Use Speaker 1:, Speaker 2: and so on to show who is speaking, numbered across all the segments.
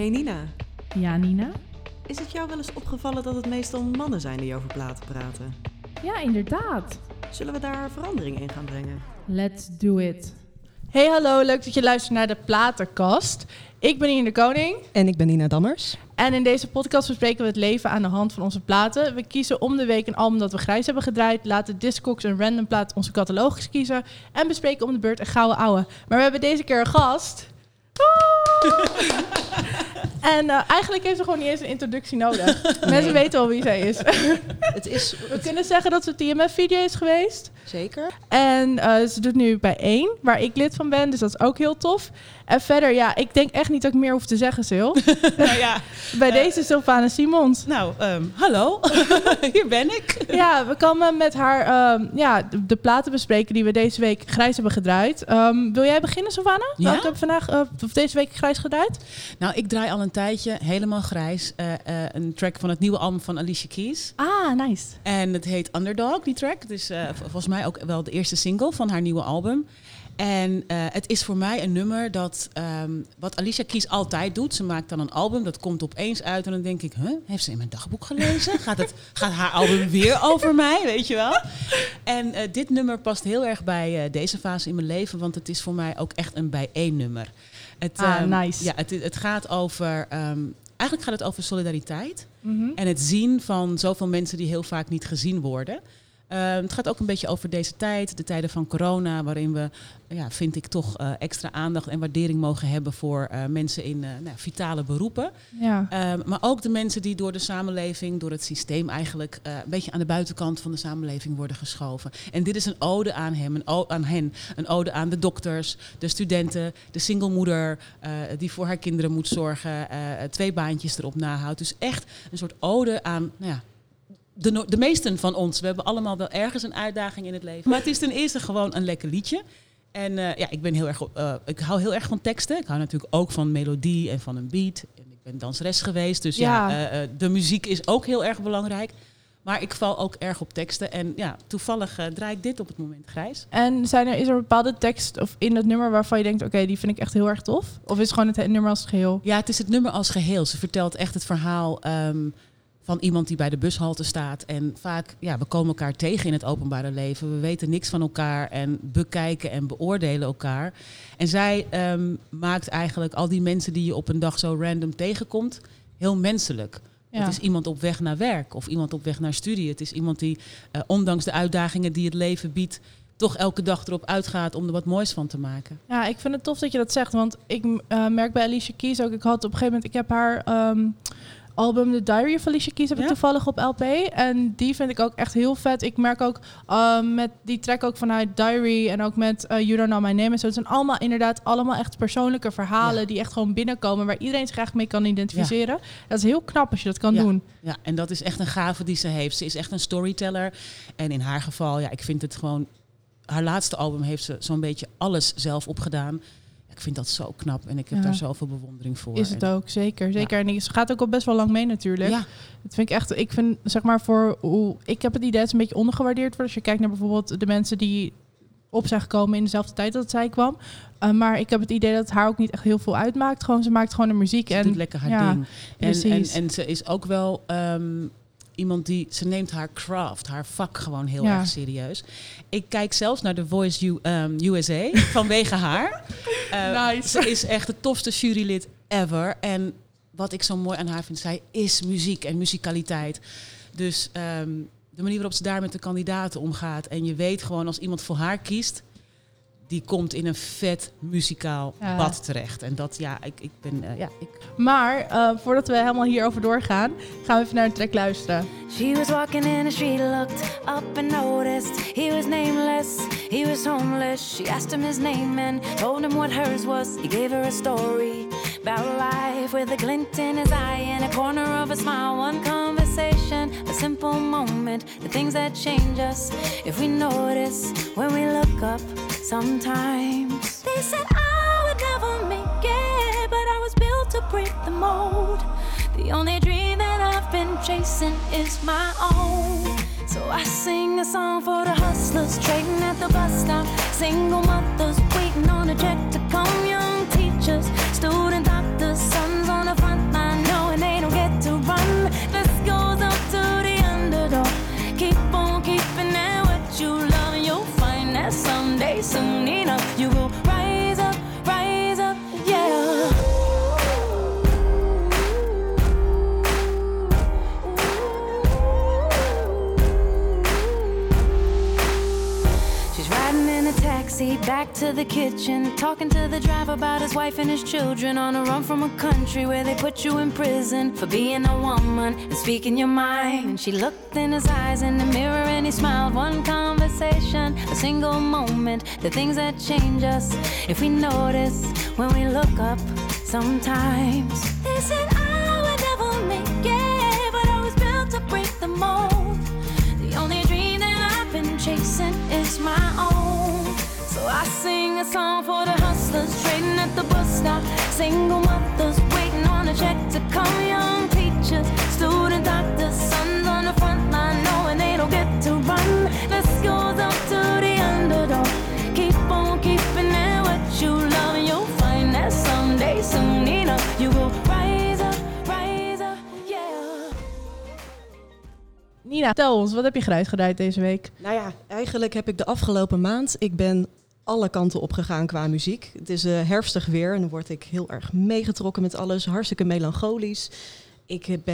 Speaker 1: Hey Nina,
Speaker 2: Ja, Nina?
Speaker 1: is het jou wel eens opgevallen dat het meestal mannen zijn die over platen praten?
Speaker 2: Ja, inderdaad.
Speaker 1: Zullen we daar verandering in gaan brengen?
Speaker 2: Let's do it. Hey, hallo. Leuk dat je luistert naar de Platenkast. Ik ben Ian de Koning.
Speaker 3: En ik ben Nina Dammers.
Speaker 2: En in deze podcast bespreken we het leven aan de hand van onze platen. We kiezen om de week een album dat we grijs hebben gedraaid. Laten Discogs een random plaat onze catalogus kiezen. En bespreken om de beurt een gouden ouwe. Maar we hebben deze keer een gast. en eh, eigenlijk heeft ze gewoon niet eens een introductie nodig. Mensen weten al wie zij is.
Speaker 3: Het is
Speaker 2: We kunnen zeggen dat ze TMF-video is geweest.
Speaker 3: Zeker.
Speaker 2: En eh, ze doet nu bij één, waar ik lid van ben. Dus dat is ook heel tof. En verder, ja, ik denk echt niet dat ik meer hoef te zeggen, Sil.
Speaker 4: Nou ja,
Speaker 2: bij
Speaker 4: Eh,
Speaker 2: deze Sylvana Simons.
Speaker 4: nou, ehm, hallo. Hier ben ik.
Speaker 2: Ja, we komen met haar ehm, ja, de, de platen bespreken die we deze week grijs hebben gedraaid. Ehm, wil jij beginnen, Sylvana?
Speaker 4: Ja?
Speaker 2: Welke heb vandaag, eh, of deze week grijs gedraaid?
Speaker 4: Nou, ik draai al een tijdje helemaal grijs. eh, eh, een track van het nieuwe album van Alicia Keys.
Speaker 2: Ah, nice.
Speaker 4: En het heet Underdog, die track. Dus eh, v- volgens mij ook wel de eerste single van haar nieuwe album. En eh, het is voor mij een nummer dat, ehm, wat Alicia Keys altijd doet. Ze maakt dan een album, dat komt opeens uit. En dan denk ik, huh, heeft ze in mijn dagboek gelezen? Gaat, het, gaat haar album weer over mij, weet je wel? En eh, dit nummer past heel erg bij eh, deze fase in mijn leven. Want het is voor mij ook echt een bijeen-nummer. Het,
Speaker 2: Ah,
Speaker 4: ehm,
Speaker 2: nice.
Speaker 4: Ja, het, het gaat over... ehm, eigenlijk gaat het over solidariteit.
Speaker 2: Mhm.
Speaker 4: En het zien van zoveel mensen die heel vaak niet gezien worden. Ehm, het gaat ook een beetje over deze tijd, de tijden van corona, waarin we, ja, vind ik, toch eh, extra aandacht en waardering mogen hebben voor eh, mensen in eh, nou, vitale beroepen.
Speaker 2: Ja.
Speaker 4: Ehm, maar ook de mensen die door de samenleving, door het systeem eigenlijk een beetje aan de buitenkant van de samenleving worden geschoven. En dit is een ode aan hem, een o- aan hen, een ode aan de dokters, de studenten, de singlemoeder die voor haar kinderen moet zorgen, twee baantjes erop nahoudt. Dus echt een soort ode aan, nou ja. De, de meesten van ons, we hebben allemaal wel ergens een uitdaging in het leven. Maar het is ten eerste gewoon een lekker liedje. En eh, ja, ik ben heel erg, eh, ik hou heel erg van teksten. Ik hou natuurlijk ook van melodie en van een beat. En ik ben danseres geweest, dus ja,
Speaker 2: Ja.
Speaker 4: eh, de muziek is ook heel erg belangrijk. Maar ik val ook erg op teksten. En ja, toevallig draai ik dit op het moment grijs.
Speaker 2: En zijn er, is er een bepaalde tekst of in dat nummer waarvan je denkt, oké, die vind ik echt heel erg tof? Of is het gewoon het he- nummer als geheel?
Speaker 4: Ja, het is het nummer als geheel. Ze vertelt echt het verhaal ehm, van iemand die bij de bushalte staat. En vaak, ja, we komen elkaar tegen in het openbare leven. We weten niks van elkaar en bekijken en beoordelen elkaar. En zij ehm, maakt eigenlijk al die mensen die je op een dag zo random tegenkomt, heel menselijk.
Speaker 2: Ja.
Speaker 4: Het is iemand op weg naar werk of iemand op weg naar studie. Het is iemand die, eh, ondanks de uitdagingen die het leven biedt, toch elke dag erop uitgaat om er wat moois van te maken.
Speaker 2: Ja, ik vind het tof dat je dat zegt. Want ik eh, merk bij Alicia Keys ook... Ik had op een gegeven moment... Ik heb haar ehm, album The Diary of Alicia Keys... heb ik toevallig op LP. En die vind ik ook echt heel vet. Ik merk ook ehm, met die track ook vanuit Diary... en ook met eh, You Don't Know My Name en zo. Het zijn allemaal inderdaad allemaal echt persoonlijke verhalen...
Speaker 4: Ja.
Speaker 2: die echt gewoon binnenkomen... waar iedereen zich eigenlijk mee kan identificeren. Dat is heel knap als je dat kan doen.
Speaker 4: Ja, en dat is echt een gave die ze heeft. Ze is echt een storyteller. En in haar geval, ja, ik vind het gewoon... Haar laatste album heeft ze zo'n beetje alles zelf opgedaan. Ik vind dat zo knap en ik heb
Speaker 2: Ja.
Speaker 4: daar zoveel bewondering voor.
Speaker 2: Is het
Speaker 4: En-
Speaker 2: ook, zeker. zeker. En ze gaat ook al best wel lang mee natuurlijk.
Speaker 4: Ja,
Speaker 2: Dat vind ik echt, ik vind zeg maar voor hoe, ik heb het idee dat het een beetje ondergewaardeerd wordt. Als je kijkt naar bijvoorbeeld de mensen die op zijn gekomen in dezelfde tijd dat zij kwam. Uh, maar ik heb het idee dat haar ook niet echt heel veel uitmaakt. Gewoon, ze maakt gewoon de muziek.
Speaker 4: ze
Speaker 2: en
Speaker 4: doet lekker haar
Speaker 2: ja,
Speaker 4: ding. En, en ze is ook wel ehm, iemand die... Ze neemt haar craft, haar vak gewoon heel
Speaker 2: Ja.
Speaker 4: erg serieus. Ik kijk zelfs naar de Voice U, ehm, USA vanwege haar. Eh,
Speaker 2: Nice.
Speaker 4: Ze is echt het tofste jurylid ever. En wat ik zo mooi aan haar vind, zij is muziek en muzikaliteit. Dus ehm, de manier waarop ze daar met de kandidaten omgaat. En je weet gewoon als iemand voor haar kiest, die komt in een vet muzikaal
Speaker 2: Ja.
Speaker 4: bad terecht. En dat, ja, ik, ik ben, eh, ja, ik,
Speaker 2: Maar uh, voordat we helemaal hierover doorgaan, gaan we even naar een track luisteren.
Speaker 5: She was walking in the street, looked up and noticed he was nameless, he was homeless. She asked him his name and told him what hers was. He gave her a story about life with a glint in his eye and a corner of a smile. One conversation, a simple moment, the things that change us if we notice when we look up sometimes. They said I would never make it, but I was built to break the mold. The only dream that I've been chasing is my own. So I sing a song for the hustlers trading at the bus stop. Single mothers waiting on a check to come. Young teachers, student doctors, sons the kitchen, talking to the driver about his wife and his children on a run from a country where they put you in prison for being a woman and speaking your mind. And she looked in his eyes in the mirror and he smiled. One conversation, a single moment, the things that change us if we notice when we look up sometimes. I sing a song for the hustlers trading at the bus stop. Single mothers waiting on a check to come. Young teachers, student doctors, sons on the front line knowing they don't get to run. This goes up to the underdog. Keep on keeping it what you love, and you'll find that someday, soon enough, you will rise up, rise up, yeah.
Speaker 2: Nina, tel ons, wat heb je gedraaid deze week?
Speaker 3: Nou ja, eigenlijk heb ik de afgelopen maand, ik ben alle kanten opgegaan qua muziek. Het is eh, herfstig weer en dan word ik heel erg meegetrokken met alles. Hartstikke melancholisch. Ik heb,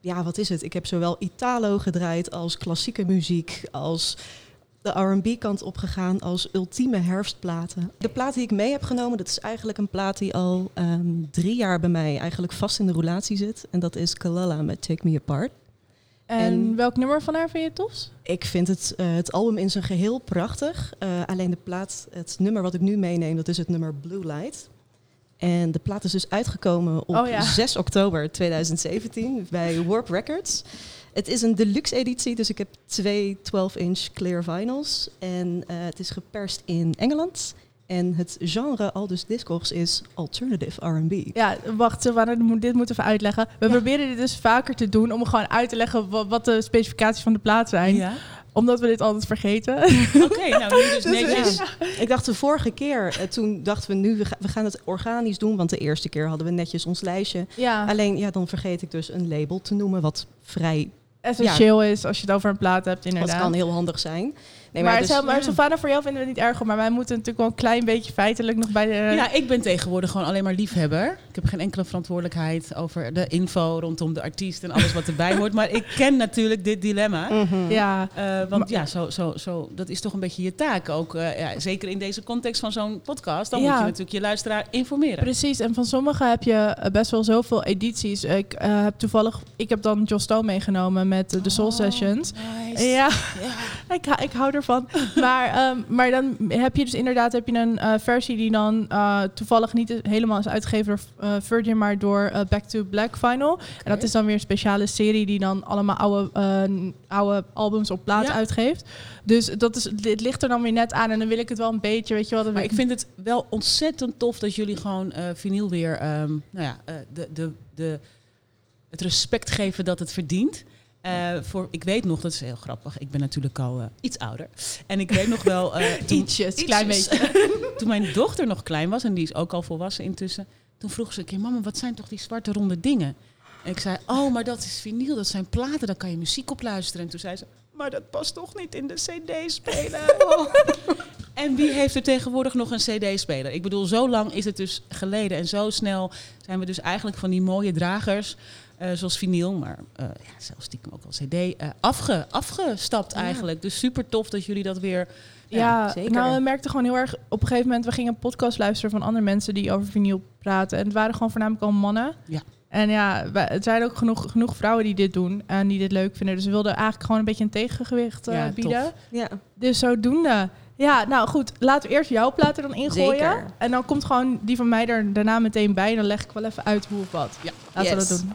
Speaker 3: ja wat is het? Ik heb zowel Italo gedraaid als klassieke muziek, als de R&B kant opgegaan, als ultieme herfstplaten. De plaat die ik mee heb genomen, dat is eigenlijk een plaat die al ehm, drie jaar bij mij eigenlijk vast in de roulatie zit. En dat is Kalala met Take Me Apart.
Speaker 2: En,
Speaker 3: En-
Speaker 2: welk nummer van haar vind je het tofst?
Speaker 3: Ik vind het, eh, het album in zijn geheel prachtig. Eh, alleen de plaat, het nummer wat ik nu meeneem, dat is het nummer Blue Light. En de plaat is dus uitgekomen op
Speaker 2: Oh ja.
Speaker 3: 6 oktober 2017 bij Warp Records. Het is een deluxe editie, dus ik heb twee 12-inch clear vinyls. En eh, het is geperst in Engeland. En het genre Aldus Discogs is alternative R&B.
Speaker 2: Ja, wacht, Sylvana, moet- dit moeten we even uitleggen. We proberen dit dus vaker te doen om gewoon uit te leggen wat, wat de specificaties van de plaat zijn.
Speaker 4: Ja.
Speaker 2: Omdat we dit altijd vergeten.
Speaker 4: Oké, nou nu dus netjes.
Speaker 3: Ik dacht de vorige keer, eh, toen dachten we nu, we, ga- we gaan het organisch doen. Want de eerste keer hadden we netjes ons lijstje.
Speaker 2: ja,
Speaker 3: Alleen, ja, dan vergeet ik dus een label te noemen, wat vrij,
Speaker 2: essentieel is als je het over een plaat hebt, inderdaad.
Speaker 3: wat kan heel handig zijn. Nee,
Speaker 2: maar,
Speaker 3: dus-
Speaker 2: maar, maar Sylvana, voor jou vinden we het niet erg, hoor, maar wij moeten natuurlijk wel een klein beetje feitelijk nog bij de...
Speaker 4: Ja, ik ben tegenwoordig gewoon alleen maar liefhebber. Ik heb geen enkele verantwoordelijkheid over de info rondom de artiest en alles wat erbij hoort. Maar ik ken natuurlijk dit dilemma.
Speaker 3: Mhm.
Speaker 2: ja.
Speaker 4: Eh, want ja, zo, zo, zo, dat is toch een beetje je taak ook. eh, ja, zeker in deze context van zo'n podcast. Dan
Speaker 2: Ja.
Speaker 4: moet je natuurlijk je luisteraar informeren.
Speaker 2: Precies, en van sommige heb je eh, best wel zoveel edities. Ik eh, heb toevallig, ik heb dan Joss Stone meegenomen met de Soul
Speaker 4: Oh,
Speaker 2: Sessions.
Speaker 4: nice.
Speaker 2: Ja, ik, hou- ik hou ervan. maar, ehm, maar dan heb je dus inderdaad heb je een eh, versie die dan eh, toevallig niet helemaal is uitgegeven door eh, Virgin, maar door Back to Black Final. En dat is dan weer een speciale serie die dan allemaal oude, oude albums op plaat
Speaker 4: Ja.
Speaker 2: uitgeeft. Dus dat is, dit ligt er dan weer net aan en dan wil ik het wel een beetje, weet je wat.
Speaker 4: Maar ik vind het wel ontzettend tof dat jullie gewoon vinyl weer ehm, nou ja, de, de, de, het respect geven dat het verdient. Eh, voor, ik weet nog, dat is heel grappig. Ik ben natuurlijk al eh, iets ouder. En ik weet nog wel. toen-
Speaker 2: Ietsjes, klein beetje.
Speaker 4: toen mijn dochter nog klein was, en die is ook al volwassen intussen. Toen vroeg ze een keer: Mama, wat zijn toch die zwarte ronde dingen? En ik zei: Oh, maar dat is vinyl, dat zijn platen, daar kan je muziek op luisteren. En toen zei ze: Maar dat past toch niet in de CD-speler? En wie heeft er tegenwoordig nog een CD-speler? Ik bedoel, zo lang is het dus geleden. En zo snel zijn we dus eigenlijk van die mooie dragers, eh, zoals vinyl, maar eh ja, zelfs stiekem ook wel CD, eh, afge, afgestapt
Speaker 3: Ja.
Speaker 4: eigenlijk. Dus super tof dat jullie dat weer.
Speaker 2: Ja,
Speaker 3: zeker.
Speaker 2: nou, we merkten gewoon heel erg... Op een gegeven moment, we gingen een podcast luisteren van andere mensen die over vinyl praten. En het waren gewoon voornamelijk al mannen.
Speaker 4: Ja.
Speaker 2: En ja, wij- het zijn ook genoeg, genoeg vrouwen die dit doen en die dit leuk vinden. Dus we wilden eigenlijk gewoon een beetje een tegengewicht
Speaker 4: Ja, tof.
Speaker 2: bieden.
Speaker 3: Ja,
Speaker 2: Dus zodoende. Ja, nou goed, laten we eerst jouw platen dan ingooien.
Speaker 3: Zeker.
Speaker 2: En dan komt gewoon die van mij er daarna meteen bij. En dan leg ik wel even uit hoe of wat.
Speaker 4: Ja.
Speaker 2: Laten we dat doen.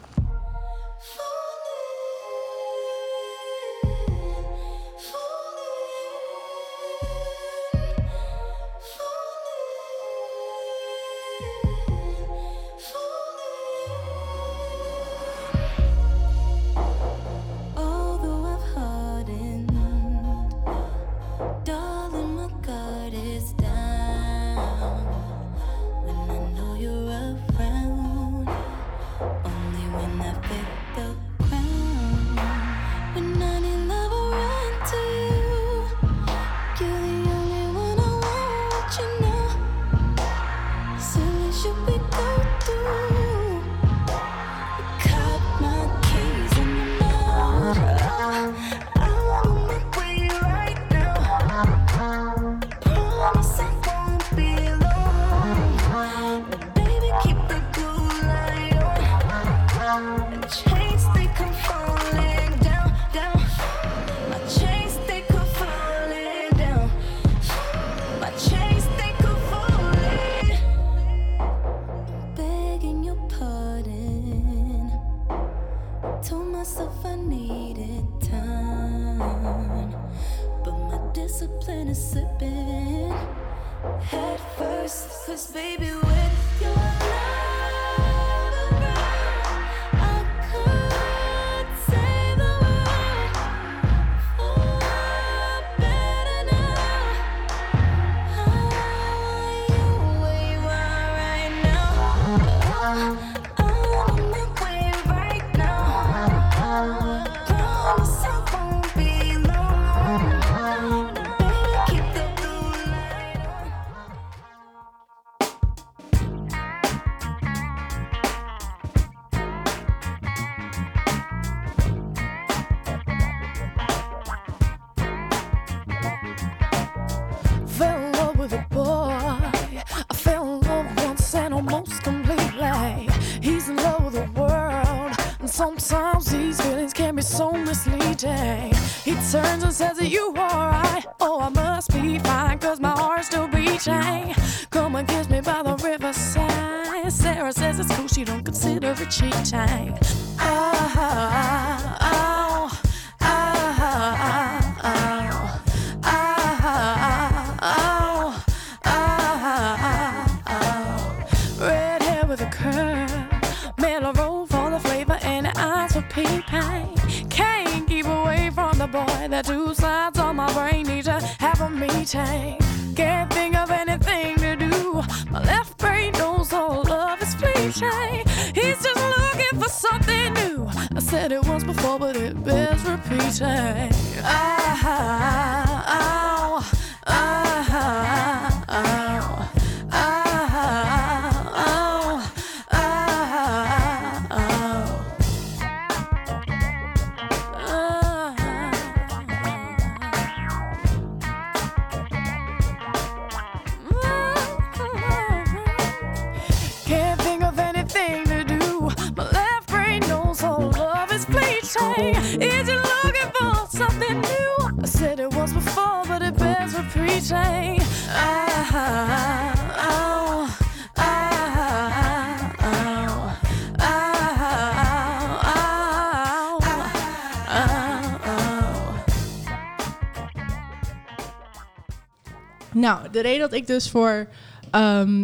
Speaker 2: Nou, de reden dat ik dus voor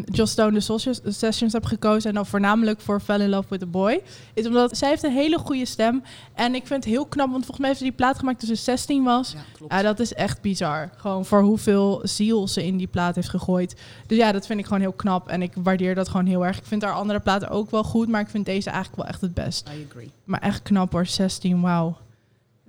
Speaker 2: Joss Stone de Sessions heb gekozen... en dan voornamelijk voor Fell in Love with a Boy... is omdat zij heeft een hele goede stem. En ik vind het heel knap, want volgens mij heeft ze die plaat gemaakt toen ze 16 was.
Speaker 4: Ja, klopt.
Speaker 2: Ja, dat is echt bizar. Gewoon voor hoeveel ziel ze in die plaat heeft gegooid. Dus ja, dat vind ik gewoon heel knap. En ik waardeer dat gewoon heel erg. Ik vind haar andere platen ook wel goed, maar ik vind deze eigenlijk wel echt het best.
Speaker 4: I agree.
Speaker 2: Maar echt knap hoor, 16, wauw.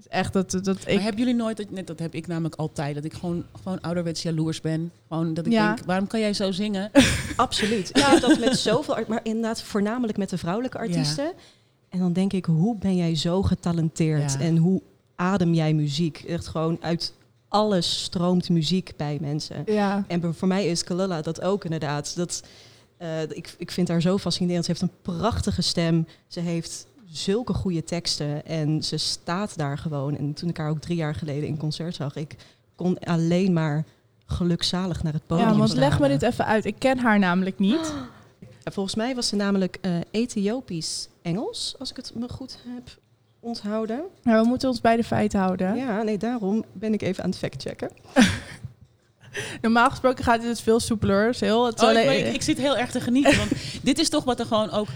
Speaker 2: Echt dat, dat ik...
Speaker 4: Maar hebben jullie nooit, dat, net dat heb ik namelijk altijd, dat ik gewoon, gewoon ouderwets jaloers ben. Gewoon dat ik
Speaker 2: Ja.
Speaker 4: denk, waarom kan jij zo zingen?
Speaker 3: Absoluut. Ik heb dat met zoveel, maar inderdaad voornamelijk met de vrouwelijke artiesten. En dan denk ik, hoe ben jij zo getalenteerd
Speaker 4: Ja.
Speaker 3: en hoe adem jij muziek? Echt gewoon uit alles stroomt muziek bij mensen.
Speaker 2: Ja,
Speaker 3: En voor mij is Kalila dat ook inderdaad. Dat, eh, ik, ik vind haar zo fascinerend. Ze heeft een prachtige stem. Ze heeft zulke goede teksten. En ze staat daar gewoon. En toen ik haar ook drie jaar geleden in concert zag, ik kon alleen maar gelukzalig naar het podium
Speaker 2: ja want leg me dit even uit. Ik ken haar namelijk niet.
Speaker 3: Ja, Volgens mij was ze namelijk eh, Ethiopisch-Engels, als ik het me goed heb onthouden.
Speaker 2: Maar we moeten ons bij de feiten houden.
Speaker 3: Ja, nee, daarom ben ik even aan het factchecken.
Speaker 2: Normaal gesproken gaat dit dus veel soepeler. Is heel, het
Speaker 4: Oh, ik, weet- ik zit heel erg te genieten, want dit is toch wat er gewoon ook,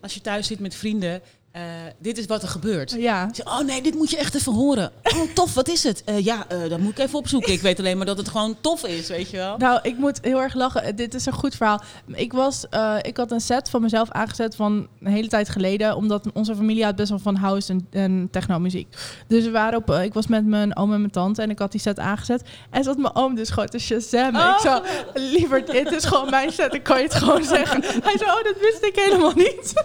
Speaker 4: als je thuis zit met vrienden, eh, dit is wat er gebeurt.
Speaker 2: ja.
Speaker 4: Oh nee, dit moet je echt even horen. Oh tof, wat is het? Eh, ja, eh, dat moet ik even opzoeken. Ik weet alleen maar dat het gewoon tof is, weet je wel.
Speaker 2: Nou, ik moet heel erg lachen. Dit is een goed verhaal. Ik, was, ik had een set van mezelf aangezet van een hele tijd geleden. Omdat onze familie had best wel van house en, en techno-muziek. Dus we waren op, ik was met mijn oom en mijn tante en ik had die set aangezet. En zat mijn oom dus gewoon te shazammen.
Speaker 4: Oh.
Speaker 2: Ik zo, liever, dit is gewoon mijn set. Ik kan je het gewoon zeggen. Hij zei, oh, dat wist ik helemaal niet.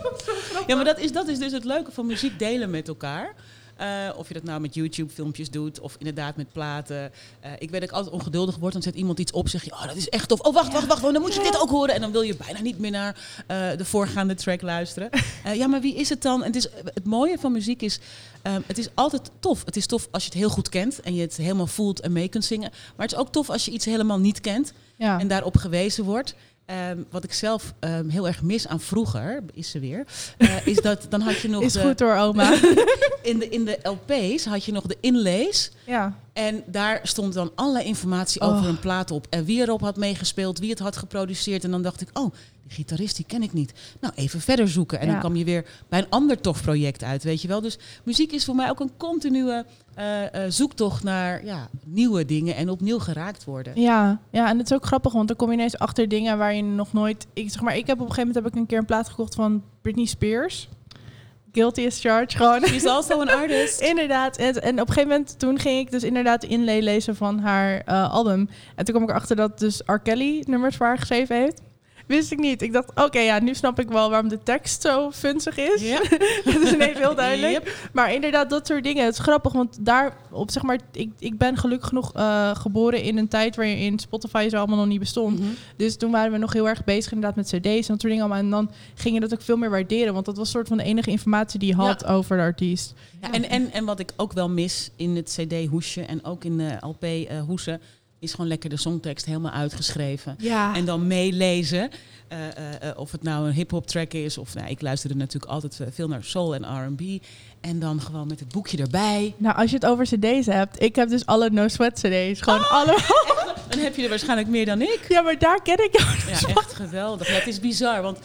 Speaker 4: Ja, maar dat is, dat is dus het leuke van muziek delen met elkaar. Eh, of je dat nou met YouTube-filmpjes doet of inderdaad met platen. Eh, ik weet dat ik altijd ongeduldig word. Dan zet iemand iets op, zeg je, oh, dat is echt tof. Oh, wacht, wacht, wacht, dan moet je dit ook horen. En dan wil je bijna niet meer naar eh, de voorgaande track luisteren. Ja, maar wie is het dan? En het, is, het mooie van muziek is, ehm, het is altijd tof. Het is tof als je het heel goed kent en je het helemaal voelt en mee kunt zingen. Maar het is ook tof als je iets helemaal niet kent
Speaker 2: Ja.
Speaker 4: en daarop gewezen wordt. Ehm, wat ik zelf ehm, heel erg mis aan vroeger, is ze weer, eh, is dat dan had je nog
Speaker 2: Is
Speaker 4: de,
Speaker 2: goed hoor, oma.
Speaker 4: in, de, in de LP's had je nog de inlays.
Speaker 2: ja.
Speaker 4: En daar stond dan allerlei informatie
Speaker 2: Oh.
Speaker 4: over een plaat op. En wie erop had meegespeeld, wie het had geproduceerd. En dan dacht ik, oh, die gitarist die ken ik niet. Nou, even verder zoeken. En
Speaker 2: Ja.
Speaker 4: dan kwam je weer bij een ander tof project uit, weet je wel. Dus muziek is voor mij ook een continue eh, eh, zoektocht naar ja, nieuwe dingen en opnieuw geraakt worden.
Speaker 2: Ja, ja, en het is ook grappig, want dan kom je ineens achter dingen waar je nog nooit... Ik, zeg maar, ik heb op een gegeven moment heb ik een keer een plaat gekocht van Britney Spears. guilty as charged. Gewoon.
Speaker 4: She's also an artist.
Speaker 2: Inderdaad. En, en op een gegeven moment toen ging ik dus inderdaad de inlay lezen van haar eh, album. En toen kwam ik erachter dat dus R. Kelly nummers voor haar geschreven heeft. Wist ik niet. Ik dacht, oké, ja, nu snap ik wel waarom de tekst zo funzig is.
Speaker 4: Ja.
Speaker 2: dat is ineens heel duidelijk.
Speaker 4: Yep.
Speaker 2: Maar inderdaad, dat soort dingen. Het is grappig, want daar op zeg maar, ik, ik ben gelukkig genoeg eh, geboren in een tijd waarin Spotify zo allemaal nog niet bestond.
Speaker 4: Mhm.
Speaker 2: Dus toen waren we nog heel erg bezig inderdaad met cd's en dat soort dingen allemaal. En dan ging je dat ook veel meer waarderen, want dat was soort van de enige informatie die je had over de artiest.
Speaker 4: Ja, en, en, en wat ik ook wel mis in het CD-hoesje en ook in de LP-hoesen, is gewoon lekker de songtekst helemaal uitgeschreven.
Speaker 2: Ja.
Speaker 4: En dan meelezen. eh, eh, eh, of het nou een hip-hop track is, of nou, ik luisterde natuurlijk altijd veel naar soul en RB. En dan gewoon met het boekje erbij.
Speaker 2: Nou, als je het over cd's hebt, ik heb dus alle No Sweat cd's. Gewoon alle.
Speaker 4: Dan heb je er waarschijnlijk meer dan ik.
Speaker 2: Ja, maar daar ken ik jou.
Speaker 4: Ja, echt geweldig. Ja, het is bizar, want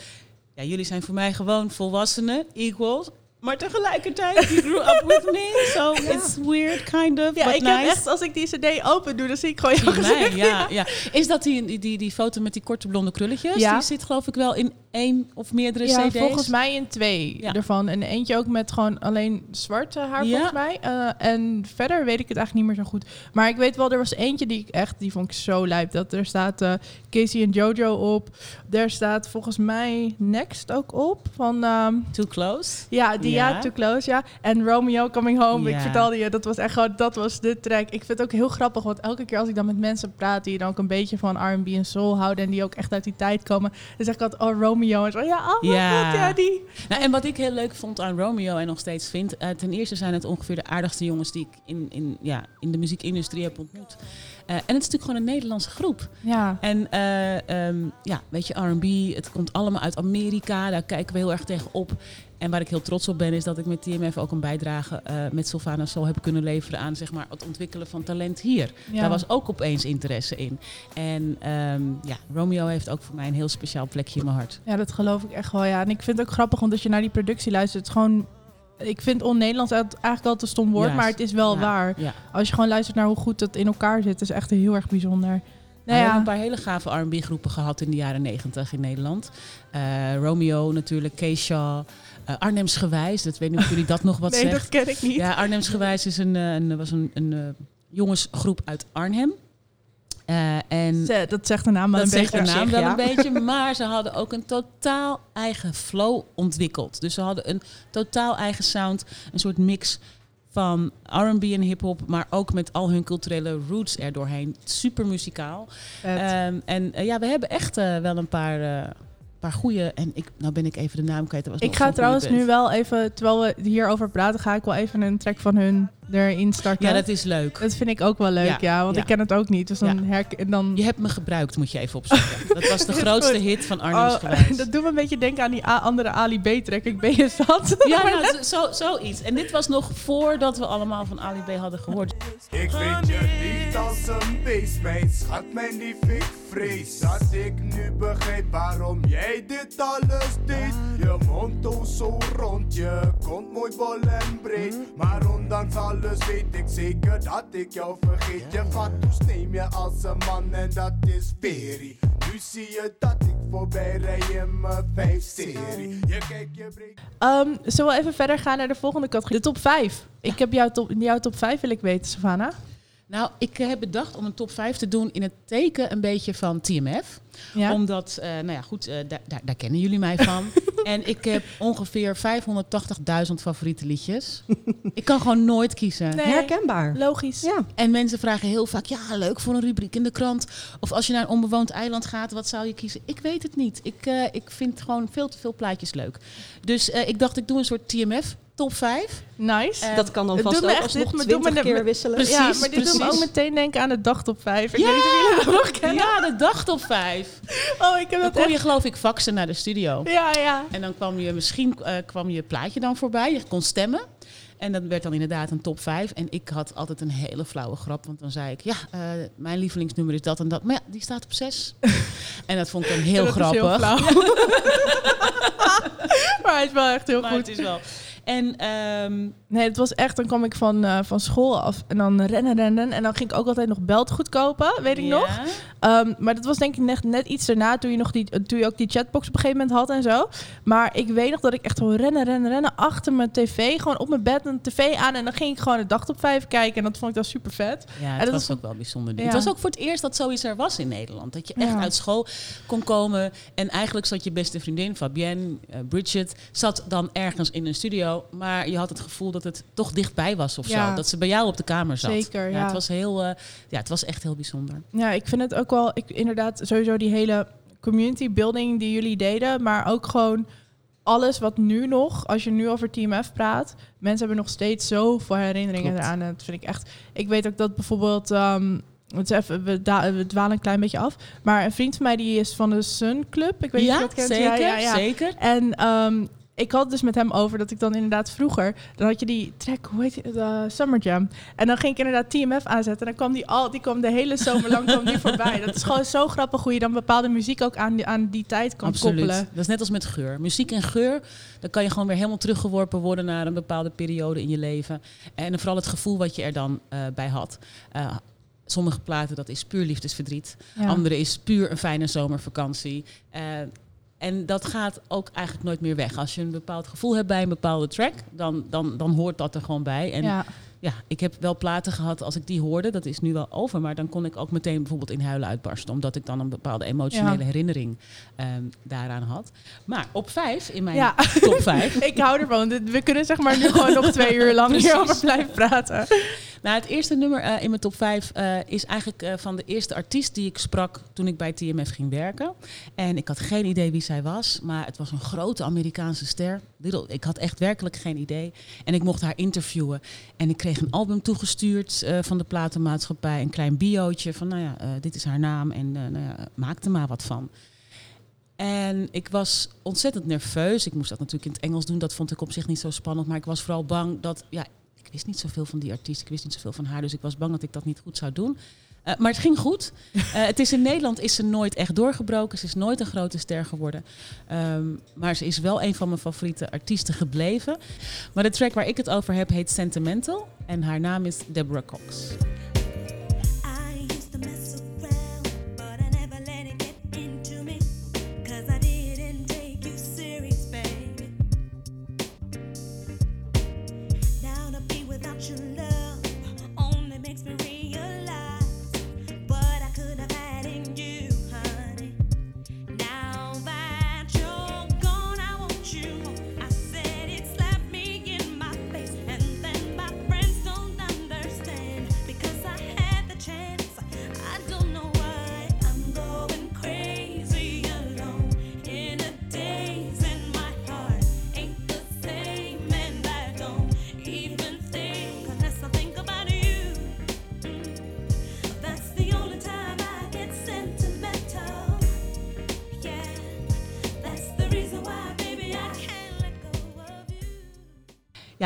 Speaker 4: ja, jullie zijn voor mij gewoon volwassenen, equals. Maar tegelijkertijd, you grew up with me, so it's weird, kind of,
Speaker 2: Ja,
Speaker 4: but
Speaker 2: ik
Speaker 4: nice.
Speaker 2: heb echt, als ik die cd open doe, dan zie ik gewoon jouw gezicht.
Speaker 4: ja, ja. Is dat die, die, die, die foto met die korte blonde krulletjes?
Speaker 2: Ja.
Speaker 4: Die zit geloof ik wel in één of meerdere
Speaker 2: Ja,
Speaker 4: cd's.
Speaker 2: volgens mij in twee
Speaker 4: Ja.
Speaker 2: ervan. En eentje ook met gewoon alleen zwarte haar,
Speaker 4: Ja.
Speaker 2: volgens mij. Eh, en verder weet ik het eigenlijk niet meer zo goed. Maar ik weet wel, er was eentje die ik echt, die vond ik zo lijp. Dat er staat eh, Casey en Jojo op. Er staat volgens mij Next ook op. Van, ehm,
Speaker 4: Too close.
Speaker 2: ja, die ja.
Speaker 4: Ja.
Speaker 2: Too Close, ja. En Romeo Coming Home, ik vertelde je, dat was echt gewoon, dat was de track. Ik vind het ook heel grappig, want elke keer als ik dan met mensen praat die dan ook een beetje van R&B en soul houden en die ook echt uit die tijd komen, dan zeg ik altijd, oh Romeo. En zo, ja, oh mijn
Speaker 4: Ja.
Speaker 2: god, ja, die.
Speaker 4: Nou, en wat ik heel leuk vond aan Romeo en nog steeds vind, eh, ten eerste zijn het ongeveer de aardigste jongens die ik in, in, ja, in de muziekindustrie heb ontmoet. Eh, en het is natuurlijk gewoon een Nederlandse groep.
Speaker 2: Ja.
Speaker 4: En eh, ehm, ja, weet je, R&B, het komt allemaal uit Amerika. Daar kijken we heel erg tegen op. En waar ik heel trots op ben, is dat ik met TMF ook een bijdrage eh, met Sylvana Soul heb kunnen leveren aan zeg maar, het ontwikkelen van talent hier.
Speaker 2: Ja.
Speaker 4: Daar was ook opeens interesse in. En ehm, ja, Romeo heeft ook voor mij een heel speciaal plekje in mijn hart.
Speaker 2: Ja, dat geloof ik echt wel, ja. En ik vind het ook grappig, want als je naar die productie luistert, het is gewoon... Ik vind on-Nederlands eigenlijk al te stom woord, maar het is wel
Speaker 4: Ja,
Speaker 2: waar.
Speaker 4: Ja.
Speaker 2: Als je gewoon luistert naar hoe goed het in elkaar zit, is echt heel erg bijzonder.
Speaker 4: Nou,
Speaker 2: Nou
Speaker 4: we hebben
Speaker 2: ja,
Speaker 4: een paar hele gave R&B groepen gehad in de jaren negentig in Nederland. Eh, Romeo natuurlijk, Keisha, eh Arnhems Gewijs. Dat weet niet of jullie dat nog wat
Speaker 2: nee,
Speaker 4: zegt.
Speaker 2: dat ken ik niet.
Speaker 4: Ja, Arnhems Gewijs is een, eh, een, was een, een eh, jongensgroep uit Arnhem. Eh, en
Speaker 2: Ze- Dat zegt de naam wel een beetje.
Speaker 4: de naam
Speaker 3: zich,
Speaker 4: wel
Speaker 3: ja.
Speaker 4: een beetje, maar ze hadden ook een totaal eigen flow ontwikkeld. Dus ze hadden een totaal eigen sound, een soort mix van R&B en hip-hop, maar ook met al hun culturele roots er doorheen. Super muzikaal. Ehm, en eh, ja, we hebben echt eh, wel een paar, eh paar goede. En ik, nou ben ik even de naam kwijt. dat was
Speaker 2: Ik ga trouwens nu wel even, terwijl we hierover praten, ga ik wel even een track van hun erin starten.
Speaker 4: Ja, dat is leuk.
Speaker 2: Dat vind ik ook wel leuk, ja,
Speaker 4: Ja,
Speaker 2: want
Speaker 4: ja.
Speaker 2: ik ken het ook niet. Dus dan
Speaker 4: Ja.
Speaker 2: herk en dan.
Speaker 4: Je hebt me gebruikt, moet je even opzoeken. Dat was de grootste
Speaker 2: Goed.
Speaker 4: hit van Arnhems
Speaker 2: Oh, dat doet me een beetje denken aan die A- andere Ali B track. Ik ben je zat.
Speaker 4: Ja, nou, zo, zoiets. En dit was nog voordat we allemaal van Ali B hadden gehoord.
Speaker 6: Ik vind je niet als een beest, mijn schat, mijn lief, ik vrees Dat ik nu begrijp waarom jij dit alles deed Je mond zo rond, je kont mooi bol en breed Maar ondanks alles weet ik zeker dat ik jou vergeet Je fatsoes neem je als een man en dat is peri Nu zie je dat ik voorbij rij in mijn vijf serie Je kijkt, je
Speaker 2: Ehm, zullen we even verder gaan naar de volgende categorie? De top 5. Ik heb jouw top, jouw top 5 wil ik weten, Savannah.
Speaker 4: Nou, ik eh, heb bedacht om een top 5 te doen in het teken een beetje van TMF.
Speaker 2: Ja.
Speaker 4: Omdat, eh, nou ja, goed, eh, daar, daar, daar kennen jullie mij van. en ik heb ongeveer 580.000 favoriete liedjes. ik kan gewoon nooit kiezen.
Speaker 2: Nee.
Speaker 3: Herkenbaar.
Speaker 2: Logisch.
Speaker 3: Ja.
Speaker 4: En mensen vragen heel vaak, ja, leuk voor een rubriek in de krant. Of als je naar een onbewoond eiland gaat, wat zou je kiezen? Ik weet het niet. Ik, ik vind gewoon veel te veel plaatjes leuk. Dus ik dacht, ik doe een soort TMF top 5.
Speaker 2: Nice.
Speaker 4: Eh,
Speaker 3: Dat kan dan
Speaker 2: het
Speaker 3: vast ook
Speaker 2: me
Speaker 3: 20
Speaker 2: de-
Speaker 3: keer wisselen.
Speaker 4: Precies.
Speaker 2: ja, maar dit doet me
Speaker 4: precies.
Speaker 2: ook meteen denken aan de dag top 5. Ik
Speaker 4: Ja!
Speaker 2: weet niet of jullie dat nog kennen.
Speaker 4: Ja, de dag top 5.
Speaker 2: Oh, ik heb
Speaker 4: Dan
Speaker 2: dat
Speaker 4: kon
Speaker 2: echt...
Speaker 4: je geloof ik faxen naar de studio.
Speaker 2: Ja, ja.
Speaker 4: En dan kwam je misschien eh, kwam je plaatje dan voorbij. Je kon stemmen. En dat werd dan inderdaad een top 5. En ik had altijd een hele flauwe grap. Want dan zei ik, ja, eh, mijn lievelingsnummer is dat en dat. Maar ja, die staat op 6. en dat vond ik dan heel
Speaker 2: Dat is
Speaker 4: grappig.
Speaker 2: flauw. maar hij is wel echt heel
Speaker 4: maar
Speaker 2: goed.
Speaker 4: het is wel. En ehm,
Speaker 2: Nee, het was echt, dan kwam ik van, eh, van school af en dan rennen, rennen. En dan ging ik ook altijd nog beltgoed kopen, weet ik
Speaker 4: ja.
Speaker 2: nog. Ehm, maar dat was denk ik net, net iets daarna, toen je, nog die, toen je ook die chatbox op een gegeven moment had en zo. Maar ik weet nog dat ik echt gewoon rennen, rennen, rennen achter mijn tv. Gewoon op mijn bed een tv aan en dan ging ik gewoon de dag op vijf kijken. En dat vond ik dan super vet.
Speaker 4: Ja, het
Speaker 2: dat
Speaker 4: was
Speaker 2: was-
Speaker 4: ook wel bijzonder.
Speaker 2: Ja.
Speaker 4: Het was ook voor het eerst dat zoiets er was in Nederland. Dat je echt
Speaker 2: Ja.
Speaker 4: uit school kon komen. En eigenlijk zat je beste vriendin, Fabienne, eh, Bridget, zat dan ergens in een studio. Maar je had het gevoel dat het toch dichtbij was of
Speaker 2: Ja.
Speaker 4: zo. Dat ze bij jou op de kamer zat.
Speaker 2: Zeker, ja.
Speaker 4: Het was heel, eh, ja, het was echt heel bijzonder.
Speaker 2: Ja, ik vind het ook wel, ik, inderdaad, sowieso die hele community building die jullie deden. Maar ook gewoon alles wat nu nog, als je nu over Team F praat, mensen hebben nog steeds zoveel herinneringen
Speaker 4: Klopt.
Speaker 2: eraan. En dat vind ik echt. Ik weet ook dat bijvoorbeeld. het is even, we, dwalen een klein beetje af. Maar een vriend van mij die is van de Sun Club. Ik weet niet of
Speaker 4: ja,
Speaker 2: je dat kent.
Speaker 4: zeker,
Speaker 2: Ja, ja, ja.
Speaker 4: zeker.
Speaker 2: En ehm, ik had het dus met hem over dat ik dan inderdaad vroeger, dan had je die track, hoe heet het, eh, Summer Jam. En dan ging ik inderdaad TMF aanzetten. En dan kwam die al, die kwam de hele zomer lang kwam die voorbij. Dat is gewoon zo grappig hoe je dan bepaalde muziek ook aan die, aan die tijd kan
Speaker 4: Absoluut.
Speaker 2: koppelen.
Speaker 4: Dat is net als met geur. Muziek en geur, dan kan je gewoon weer helemaal teruggeworpen worden naar een bepaalde periode in je leven. En vooral het gevoel wat je er dan eh, bij had. Eh, sommige platen, dat is puur liefdesverdriet.
Speaker 2: Ja.
Speaker 4: Andere is puur een fijne zomervakantie. Eh, en dat gaat ook eigenlijk nooit meer weg. Als je een bepaald gevoel hebt bij een bepaalde track, dan, dan, dan hoort dat er gewoon bij. En.
Speaker 2: Ja,
Speaker 4: ik heb wel platen gehad als ik die hoorde, dat is nu wel over, maar dan kon ik ook meteen bijvoorbeeld in huilen uitbarsten, omdat ik dan een bepaalde emotionele
Speaker 2: Ja.
Speaker 4: herinnering ehm, daaraan had. Maar op vijf, in mijn
Speaker 2: Ja.
Speaker 4: top vijf,
Speaker 2: Ik hou ervan. We kunnen zeg maar nu gewoon nog twee uur lang hierover blijven praten.
Speaker 4: nou het eerste nummer eh, in mijn top vijf eh, is eigenlijk eh, van de eerste artiest die ik sprak toen ik bij TMF ging werken. En ik had geen idee wie zij was, maar het was een grote Amerikaanse ster. Little- Ik had echt werkelijk geen idee. En ik mocht haar interviewen. En ik kreeg een album toegestuurd eh, van de platenmaatschappij. Een klein biootje van, nou ja, eh, dit is haar naam en eh, nou ja, maak er maar wat van. En ik was ontzettend nerveus. Ik moest dat natuurlijk in het Engels doen. Dat vond ik op zich niet zo spannend. Maar ik was vooral bang dat... Ja, ik wist niet zoveel van die artiest. Ik wist niet zoveel van haar. Dus ik was bang dat ik dat niet goed zou doen. Eh, maar het ging goed. Eh, het is in Nederland is ze nooit echt doorgebroken. Ze is nooit een grote ster geworden. Ehm, maar ze is wel een van mijn favoriete artiesten gebleven. Maar de track waar ik het over heb heet Sentimental. En haar naam is Deborah Cox.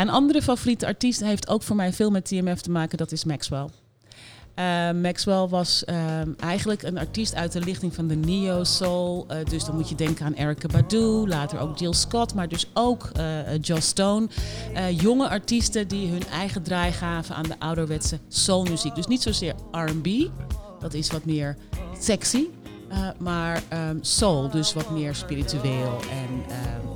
Speaker 4: Een andere favoriete artiest heeft ook voor mij veel met TMF te maken. Dat is Maxwell. Eh, Maxwell was ehm, eigenlijk een artiest uit de lichting van de neo-soul. Eh, dus dan moet je denken aan Erykah Badu, later ook Jill Scott, maar dus ook eh Joss Stone. Eh, jonge artiesten die hun eigen draai gaven aan de ouderwetse soulmuziek. Dus niet zozeer R&B, dat is wat meer sexy. eh, maar ehm, soul, dus wat meer spiritueel en ehm,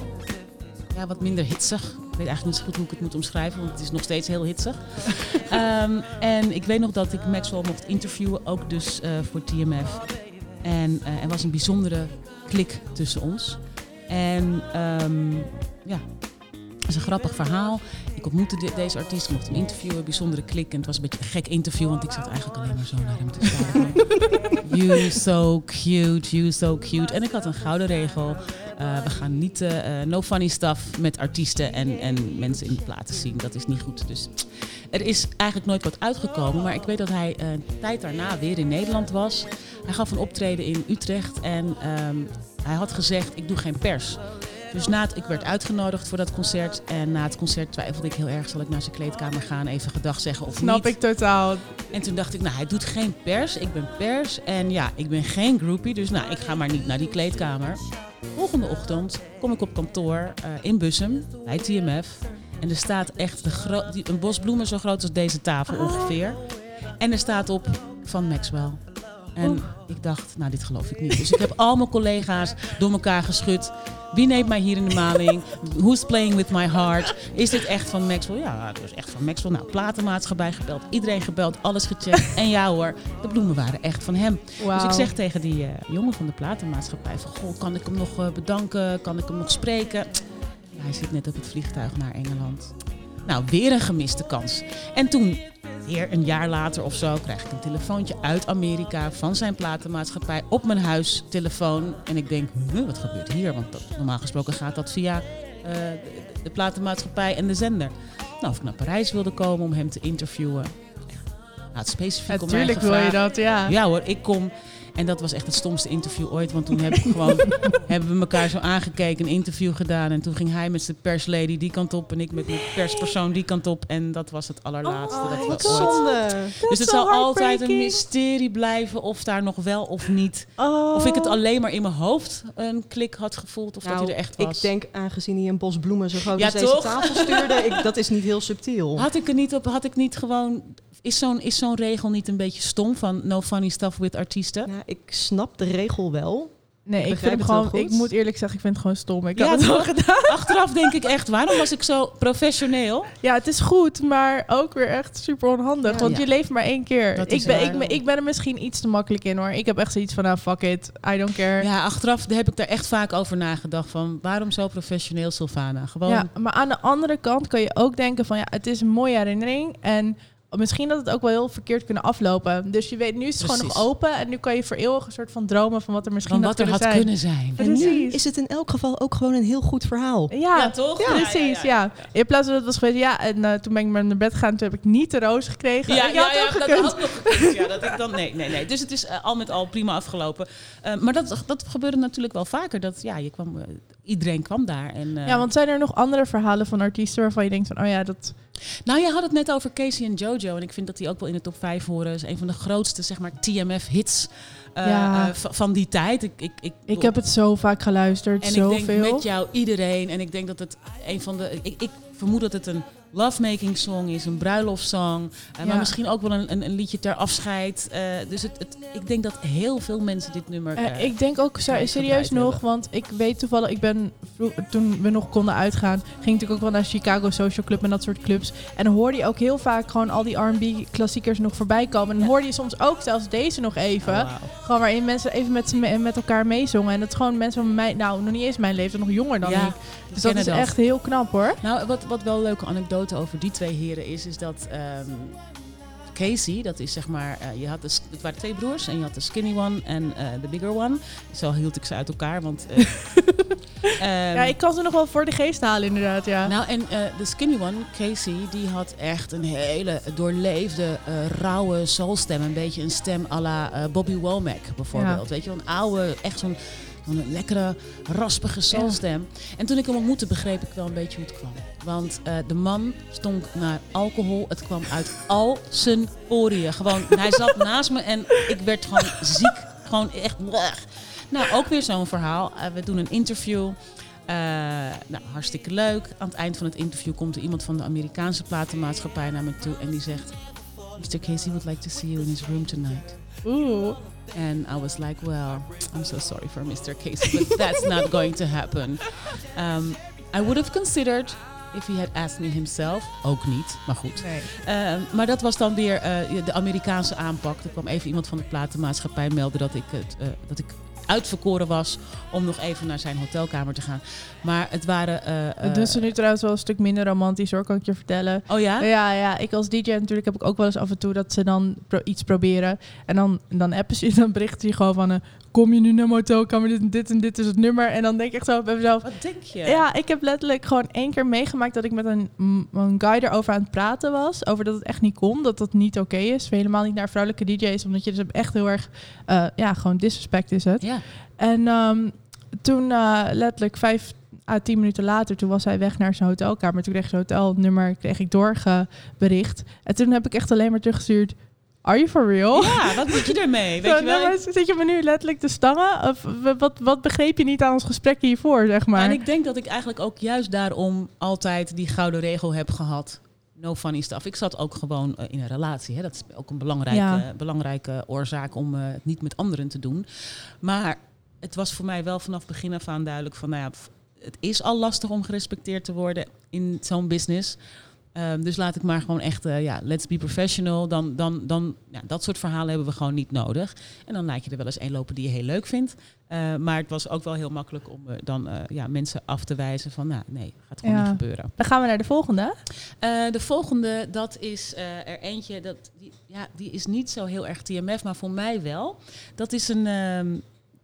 Speaker 4: ja, wat minder hitsig. Ik weet eigenlijk niet zo goed hoe ik het moet omschrijven, want het is nog steeds heel hitsig. Ehm, en ik weet nog dat ik Maxwell mocht interviewen, ook dus eh, voor TMF. En eh, er was een bijzondere klik tussen ons. En ehm, ja, dat is een grappig verhaal. Ik ontmoette de- deze artiest, ik mocht hem interviewen, bijzondere klik. En het was een beetje een gek interview, want ik zat eigenlijk alleen maar zo naar hem te staren. you so cute, you so cute. En ik had een gouden regel. Eh, we gaan niet eh, eh, no funny stuff met artiesten en, en mensen in de platen zien. Dat is niet goed. Dus er is eigenlijk nooit wat uitgekomen. Maar ik weet dat hij een tijd daarna weer in Nederland was. Hij gaf een optreden in Utrecht en ehm, hij had gezegd: Ik doe geen pers. Dus na het, ik werd uitgenodigd voor dat concert. En na het concert twijfelde ik heel erg: zal ik naar zijn kleedkamer gaan, even gedag zeggen of
Speaker 2: Snap
Speaker 4: niet?
Speaker 2: ik totaal.
Speaker 4: En toen dacht ik, nou, hij doet geen pers. Ik ben pers. En ja, ik ben geen groupie. Dus nou, ik ga maar niet naar die kleedkamer. Volgende ochtend kom ik op kantoor eh, in Bussum bij TMF. En er staat echt een bos bloemen zo groot als deze tafel ongeveer. En er staat op van Maxwell. En ik dacht, nou dit geloof ik niet. Dus ik heb al mijn collega's door elkaar geschud. Wie neemt mij hier in de maling? Who's playing with my heart? Is dit echt van Maxwell? Ja, het was echt van Maxwell. Nou, platenmaatschappij gebeld. Iedereen gebeld, alles gecheckt. En ja hoor, de bloemen waren echt van hem. Dus ik zeg tegen die eh, jongen van de platenmaatschappij van... Goh, kan ik hem nog eh, bedanken? Kan ik hem nog spreken? Ja, hij zit net op het vliegtuig naar Engeland. Nou, weer een gemiste kans. En toen, weer een jaar later of zo, krijg ik een telefoontje uit Amerika van zijn platenmaatschappij op mijn huistelefoon. En ik denk, huh, wat gebeurt hier? Want dat- normaal gesproken gaat dat via eh, de, platenmaatschappij en de zender. Nou, of ik naar Parijs wilde komen om hem te interviewen. Nou, het specifiek om mij
Speaker 2: Natuurlijk wil je dat, ja.
Speaker 4: Ja hoor, ik kom. En dat was echt het stomste interview ooit. Want toen heb ik gewoon, hebben we elkaar zo aangekeken, een interview gedaan. En toen ging hij met zijn perslady die kant op. En ik met mijn perspersoon die kant op. En dat was het allerlaatste dat we
Speaker 3: wat
Speaker 4: ooit... Dus het zal altijd een mysterie blijven of daar nog wel of niet.
Speaker 3: Oh.
Speaker 4: Of ik het alleen maar in mijn hoofd een klik had gevoeld. Of dat
Speaker 3: Nou,
Speaker 4: hij er echt was.
Speaker 3: Ik denk, aangezien hij een bos bloemen zo groot
Speaker 4: Ja,
Speaker 3: als deze tafel stuurde, ik, dat is niet heel subtiel.
Speaker 4: Had ik er niet op, had ik niet gewoon... Is zo'n is zo'n regel niet een beetje stom van no funny stuff with artiesten?
Speaker 3: Ja, ik snap de regel wel.
Speaker 2: Nee, ik,
Speaker 3: begrijp
Speaker 2: vind
Speaker 3: het
Speaker 2: gewoon, ik moet eerlijk zeggen, ik vind het gewoon stom. Ik
Speaker 4: Ja,
Speaker 2: had het wel
Speaker 4: toch?
Speaker 2: gedaan.
Speaker 4: Achteraf denk ik echt, waarom was ik zo professioneel?
Speaker 2: Ja, het is goed, maar ook weer echt super onhandig.
Speaker 3: Ja.
Speaker 2: want
Speaker 4: Ja.
Speaker 2: je leeft maar één keer.
Speaker 4: Dat is
Speaker 2: Ik ben,
Speaker 4: waar.
Speaker 2: ik, ben, ik ben er misschien iets te makkelijk in hoor. Ik heb echt zoiets van, nou fuck it, I don't care.
Speaker 4: Ja, achteraf heb ik daar echt vaak over nagedacht van waarom zo professioneel Sylvana? Gewoon
Speaker 2: Ja, maar aan de andere kant kan je ook denken van ja, het is een mooie herinnering. En misschien dat het ook wel heel verkeerd kunnen aflopen. Dus je weet, nu is het gewoon nog open. En nu kan je voor eeuwig een soort van dromen van wat er misschien
Speaker 4: van wat er had
Speaker 2: zijn.
Speaker 4: kunnen zijn.
Speaker 3: En nu
Speaker 2: Precies.
Speaker 3: is het in elk geval ook gewoon een heel goed verhaal.
Speaker 2: Ja,
Speaker 4: toch?
Speaker 2: precies. Ja, In plaats van dat het was geweest, ja, en eh, toen ben ik maar naar bed gegaan. Toen heb ik niet de roos gekregen.
Speaker 4: Ja, ja, dat had nog gekund. Ja, dat ik dan, nee, nee, nee. Dus het is eh, al met al prima afgelopen. Eh, maar dat, dat gebeurde natuurlijk wel vaker. Dat, ja, je kwam, iedereen kwam daar. En, eh,
Speaker 2: Ja, want zijn er nog andere verhalen van artiesten waarvan je denkt van, oh ja, dat...
Speaker 4: Nou, je had het net over Casey en Jojo. En ik vind dat die ook wel in de top 5 horen. is een van de grootste, zeg maar, TMF-hits
Speaker 2: Ja.
Speaker 4: van die tijd. Ik, ik, ik,
Speaker 2: Ik heb het zo vaak geluisterd,
Speaker 4: En
Speaker 2: zoveel.
Speaker 4: ik denk met jou iedereen. En ik denk dat het een van de. Ik, ik vermoed dat het een lovemaking song is, een bruiloftssong. eh,
Speaker 2: Ja.
Speaker 4: Maar misschien ook wel een, een, een liedje ter afscheid. Eh, dus het, het, ik denk dat heel veel mensen dit nummer.
Speaker 2: Eh,
Speaker 4: eh,
Speaker 2: ik denk ook serieus nog,
Speaker 4: hebben.
Speaker 2: want ik weet toevallig, ik ben toen we nog konden uitgaan, ging ik natuurlijk ook wel naar Chicago Social Club en dat soort clubs. En dan hoorde je ook heel vaak gewoon al die R&B klassiekers nog voorbij komen. En dan hoorde je soms ook zelfs deze nog even,
Speaker 4: oh,
Speaker 2: gewoon waarin mensen even met, met elkaar meezongen. En dat is gewoon mensen van mij, nou nog niet eens mijn leeftijd, nog jonger dan
Speaker 4: Ja,
Speaker 2: ik. Dus dat is echt heel knap hoor.
Speaker 4: Nou, wat, wat wel een leuke anekdote over die twee heren is, is dat ehm, Casey, dat is zeg maar, eh, je had de, het waren twee broers en je had de skinny one en eh, de bigger one. Zo hield ik ze uit elkaar, want. eh, ehm,
Speaker 2: ja, ik kan ze nog wel voor de geest halen inderdaad, ja.
Speaker 4: Nou, en de skinny one, Casey, die had echt een hele doorleefde, rauwe soulstem. Een beetje een stem à la Bobby Womack bijvoorbeeld. Weet je, een oude, echt zo'n zo'n lekkere, raspige soulstem. En toen ik hem ontmoette, begreep ik wel een beetje hoe het kwam. Want eh, de man stonk naar alcohol. Het kwam uit al zijn poriën. Gewoon, hij zat naast me en ik werd gewoon ziek. Gewoon echt... blech. Nou, ook weer zo'n verhaal. Eh, we doen een interview. Eh, nou, hartstikke leuk. Aan het eind van het interview komt er iemand van de Amerikaanse platenmaatschappij naar me toe en die zegt: Mr. Casey would like to see you in his room tonight.
Speaker 2: Oeh.
Speaker 4: And I was like, well, I'm so sorry for Mr. Casey, but that's not going to happen. Um, I would have considered if he had asked me himself. Ook niet, maar goed.
Speaker 2: Nee.
Speaker 4: Uh, maar dat was dan weer uh, de Amerikaanse aanpak. Er kwam even iemand van de platenmaatschappij melden dat ik, het, uh, dat ik uitverkoren was om nog even naar zijn hotelkamer te gaan. Maar het waren... Uh,
Speaker 2: dat doen ze nu trouwens wel een stuk minder romantisch hoor, kan ik je vertellen.
Speaker 4: Oh ja?
Speaker 2: Ja, ja. Ik als DJ natuurlijk heb ik ook wel eens af en toe dat ze dan pro iets proberen. En dan, dan appen ze, dan berichten ze gewoon van... Uh, kom je nu naar mijn hotelkamer, dit en dit en dit is het nummer. En dan denk ik echt zo bij mezelf...
Speaker 4: Wat denk je?
Speaker 2: Ja, ik heb letterlijk gewoon één keer meegemaakt dat ik met een, een guy erover aan het praten was. Over dat het echt niet kon, dat dat niet oké okay is. Helemaal niet naar vrouwelijke DJ's, omdat je dus echt heel erg... Uh, ja, gewoon disrespect is het.
Speaker 4: Ja.
Speaker 2: En um, toen uh, letterlijk vijf à tien minuten later, toen was hij weg naar zijn hotelkamer. Toen kreeg zijn hotelnummer kreeg ik doorgebericht. En toen heb ik echt alleen maar teruggestuurd... Are you for real?
Speaker 4: Ja, wat moet je ermee? Weet
Speaker 2: Zo,
Speaker 4: je wel?
Speaker 2: nou, maar zit je me nu letterlijk te stangen? Of wat, wat begreep je niet aan ons gesprek hiervoor, zeg maar?
Speaker 4: En ik denk dat ik eigenlijk ook juist daarom altijd die gouden regel heb gehad. No funny stuff. Ik zat ook gewoon eh, in een relatie. Hè. Dat is ook een belangrijke,
Speaker 2: Ja.
Speaker 4: belangrijke oorzaak om eh, het niet met anderen te doen. Maar het was voor mij wel vanaf begin af aan duidelijk van, nou ja, het is al lastig om gerespecteerd te worden in zo'n business. Ehm, dus laat ik maar gewoon echt, eh, ja, let's be professional. Dan, dan, dan, ja, dat soort verhalen hebben we gewoon niet nodig. En dan laat je er wel eens een lopen die je heel leuk vindt. Eh, maar het was ook wel heel makkelijk om eh, dan eh, ja, mensen af te wijzen van, nou nee, gaat gewoon
Speaker 2: Ja.
Speaker 4: niet gebeuren.
Speaker 2: Dan gaan we naar de volgende.
Speaker 4: De volgende, dat is er eentje, dat, die, ja, die is niet zo heel erg TMF, maar voor mij wel. Dat is een, ehm,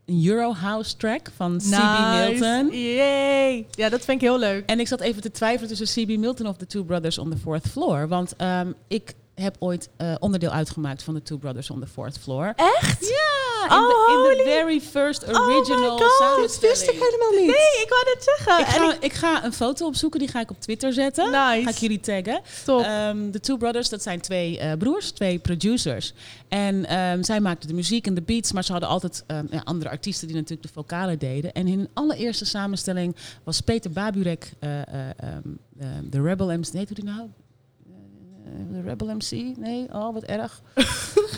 Speaker 4: een Euro House track van C.B. Milton.
Speaker 2: Yay! Ja, dat vind ik heel leuk.
Speaker 4: En ik zat even te twijfelen tussen C.B. Milton of The Two Brothers on the Fourth Floor. Want ehm, ik heb ooit eh, onderdeel uitgemaakt van The Two Brothers on the Fourth Floor.
Speaker 2: Echt?
Speaker 4: Ja, in,
Speaker 2: Oh,
Speaker 4: de, in the very first
Speaker 2: Oh my
Speaker 4: original
Speaker 2: God,
Speaker 4: samenstelling.
Speaker 3: Dit wist ik helemaal niet.
Speaker 2: Nee, ik wou net zeggen.
Speaker 4: Ik
Speaker 2: En
Speaker 4: ga, ik ga een foto opzoeken, die ga ik op Twitter zetten.
Speaker 2: Nice.
Speaker 4: Ga ik jullie taggen.
Speaker 2: Top.
Speaker 4: Ehm, De Two Brothers, dat zijn twee eh, broers, twee producers. En ehm, zij maakten de muziek en de beats, maar ze hadden altijd ehm, ja, andere artiesten die natuurlijk de vocalen deden. En in hun allereerste samenstelling was Peter Baburek, eh, eh, de Rebel MC. Nee, hoe die nou? Eh, De Rebel MC? Nee, oh wat erg.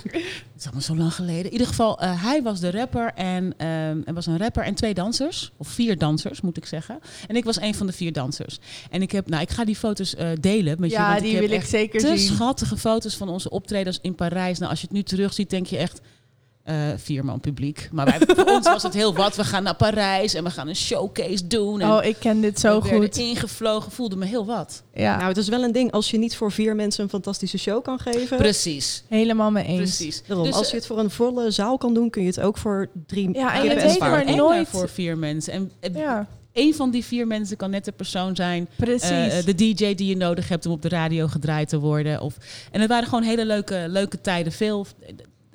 Speaker 4: Het is allemaal zo lang geleden. In ieder geval, eh, hij was de rapper en ehm, er was een rapper en twee dansers. Of vier dansers, moet ik zeggen. En ik was een van de vier dansers. En ik heb, nou, ik ga die foto's eh, delen met je.
Speaker 2: ja, die wil ik zeker
Speaker 4: te
Speaker 2: zien.
Speaker 4: schattige foto's van onze optredens in Parijs. Nou, als je het nu terugziet, denk je echt eh, vier man publiek. Maar wij, voor ons was het heel wat. We gaan naar Parijs en we gaan een showcase doen. En
Speaker 2: Oh, ik ken dit zo
Speaker 4: we
Speaker 2: goed.
Speaker 4: ingevlogen, voelde me heel wat.
Speaker 2: Ja,
Speaker 3: Nou, het is wel een ding als je niet voor vier mensen een fantastische show kan geven.
Speaker 4: Precies,
Speaker 2: helemaal mee eens.
Speaker 4: precies.
Speaker 3: Daarom,
Speaker 4: Dus,
Speaker 3: als je het voor een volle zaal kan doen, kun je het ook voor drie
Speaker 2: Ja, en je
Speaker 3: en
Speaker 2: weet maar
Speaker 4: en
Speaker 2: nooit-
Speaker 4: voor vier mensen. En eh,
Speaker 2: Ja,
Speaker 4: één van die vier mensen kan net de persoon zijn
Speaker 2: precies.
Speaker 4: Eh, de DJ die je nodig hebt om op de radio gedraaid te worden. Of, en het waren gewoon hele leuke, leuke tijden. Veel,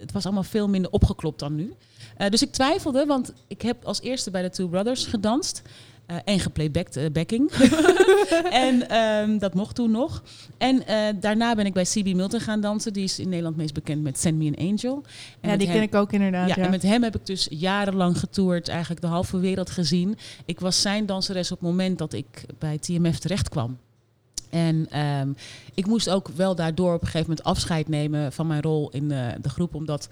Speaker 4: het was allemaal veel minder opgeklopt dan nu. Eh, dus ik twijfelde, want ik heb als eerste bij de Two Brothers gedanst. eh, en geplaybacked eh, backing. en ehm, dat mocht toen nog. En daarna ben ik bij CB Milton gaan dansen. Die is in Nederland meest bekend met Send Me an Angel. En
Speaker 2: ja, die
Speaker 4: hem-
Speaker 2: ken ik ook inderdaad.
Speaker 4: ja,
Speaker 2: Ja,
Speaker 4: en met hem heb ik dus jarenlang getoerd, eigenlijk de halve wereld gezien. Ik was zijn danseres op het moment dat ik bij TMF terecht kwam. En ehm, ik moest ook wel daardoor op een gegeven moment afscheid nemen van mijn rol in eh, de groep, omdat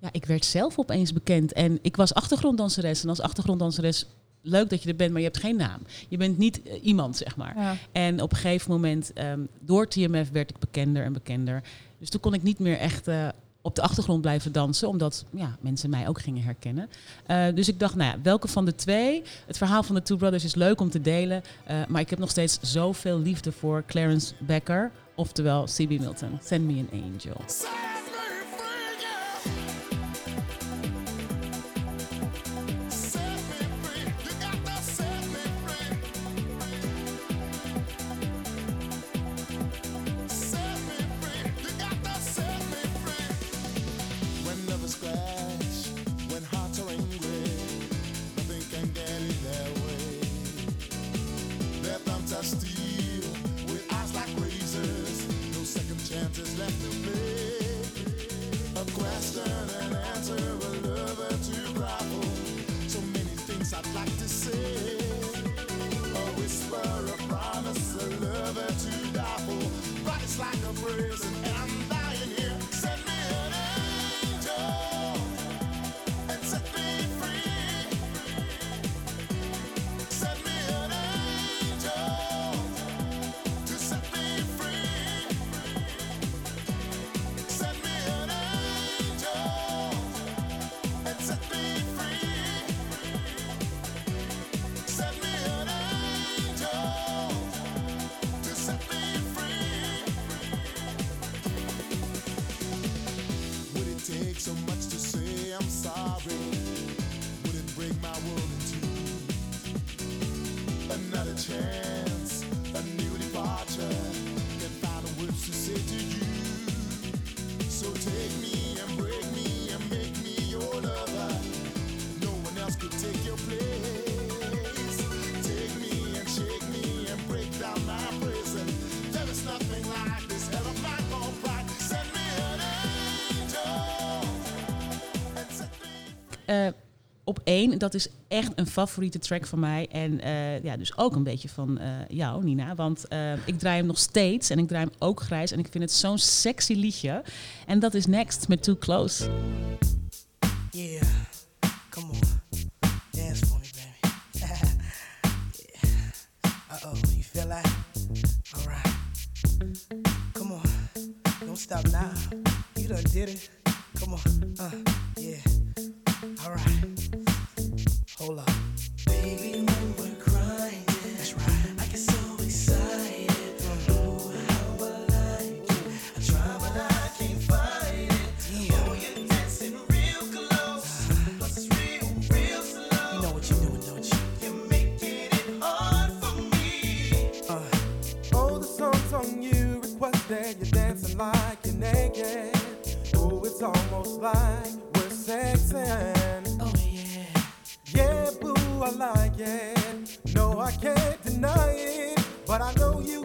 Speaker 4: ja, ik werd zelf opeens bekend. En ik was achtergronddanseres. En als achtergronddanseres, leuk dat je er bent, maar je hebt geen naam. Je bent niet eh, iemand, zeg maar.
Speaker 2: Ja.
Speaker 4: En op een gegeven moment, ehm, door TMF werd ik bekender en bekender. Dus toen kon ik niet meer echt eh, op de achtergrond blijven dansen, omdat ja, mensen mij ook gingen herkennen. Eh, dus ik dacht, nou ja, welke van de twee? Het verhaal van de Two Brothers is leuk om te delen, eh, maar ik heb nog steeds zoveel liefde voor Clarence Becker, oftewel C.B. Milton. Send me an angel. Op één, dat is echt een favoriete track van mij. En eh, ja, dus ook een beetje van eh, jou, Nina. Want eh, ik draai hem nog steeds en ik draai hem ook grijs. En ik vind het zo'n sexy liedje. En dat is Next met Too Close.
Speaker 7: It's
Speaker 8: almost like we're sexing.
Speaker 7: Oh, yeah.
Speaker 8: Yeah, boo, I like it. No, I can't deny it. But I know you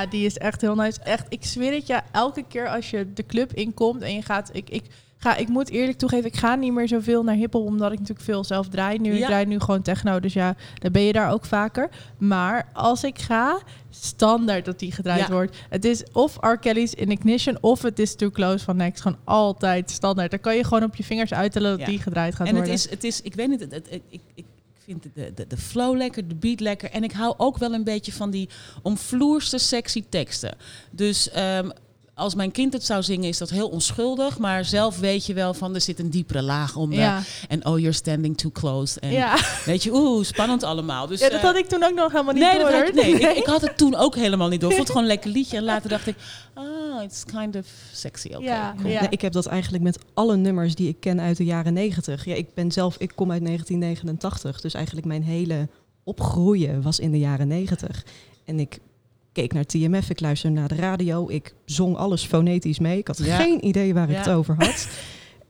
Speaker 2: Ja, die is echt heel nice. Echt, ik zweer het je, elke keer als je de club inkomt en je gaat... Ik, ik, ga, ik moet eerlijk toegeven, ik ga niet meer zoveel naar hiphop... omdat ik natuurlijk veel zelf draai. Nu ik
Speaker 4: Ja.
Speaker 2: draai nu gewoon techno, dus ja, dan ben je daar ook vaker. Maar als ik ga, standaard dat die gedraaid
Speaker 4: Ja.
Speaker 2: wordt. Het is of R. Kelly's In Ignition of het is Too Close van Next. Gewoon altijd standaard. Dan kan je gewoon op je vingers uittellen dat
Speaker 4: Ja.
Speaker 2: die gedraaid gaat
Speaker 4: En het
Speaker 2: worden.
Speaker 4: is, het is, ik weet niet, het, het- het- ik, ik vind de, de, de flow lekker, de beat lekker. En ik hou ook wel een beetje van die omvloerste sexy teksten. Dus ehm, als mijn kind het zou zingen, is dat heel onschuldig. Maar zelf weet je wel van, er zit een diepere laag onder.
Speaker 2: ja.
Speaker 4: En oh, you're standing too close. En
Speaker 2: ja.
Speaker 4: weet je, oeh, spannend allemaal. Dus,
Speaker 2: ja, dat
Speaker 4: eh,
Speaker 2: had ik toen ook nog helemaal niet
Speaker 4: Nee,
Speaker 2: door.
Speaker 4: dat nee ik, ik had het toen ook helemaal niet door. Ik vond het gewoon een lekker liedje. En later dacht ik, oh, it's kind of sexy. Oké,
Speaker 2: Ja,
Speaker 4: cool.
Speaker 2: ja.
Speaker 3: Nee, ik heb dat eigenlijk met alle nummers die ik ken uit de jaren 90. Ja, ik ben zelf, ik kom uit 1989, dus eigenlijk mijn hele opgroeien was in de jaren 90. En ik keek naar TMF, ik luisterde naar de radio, ik zong alles fonetisch mee. Ik had
Speaker 4: Ja.
Speaker 3: geen idee waar ik
Speaker 4: Ja.
Speaker 3: het over had.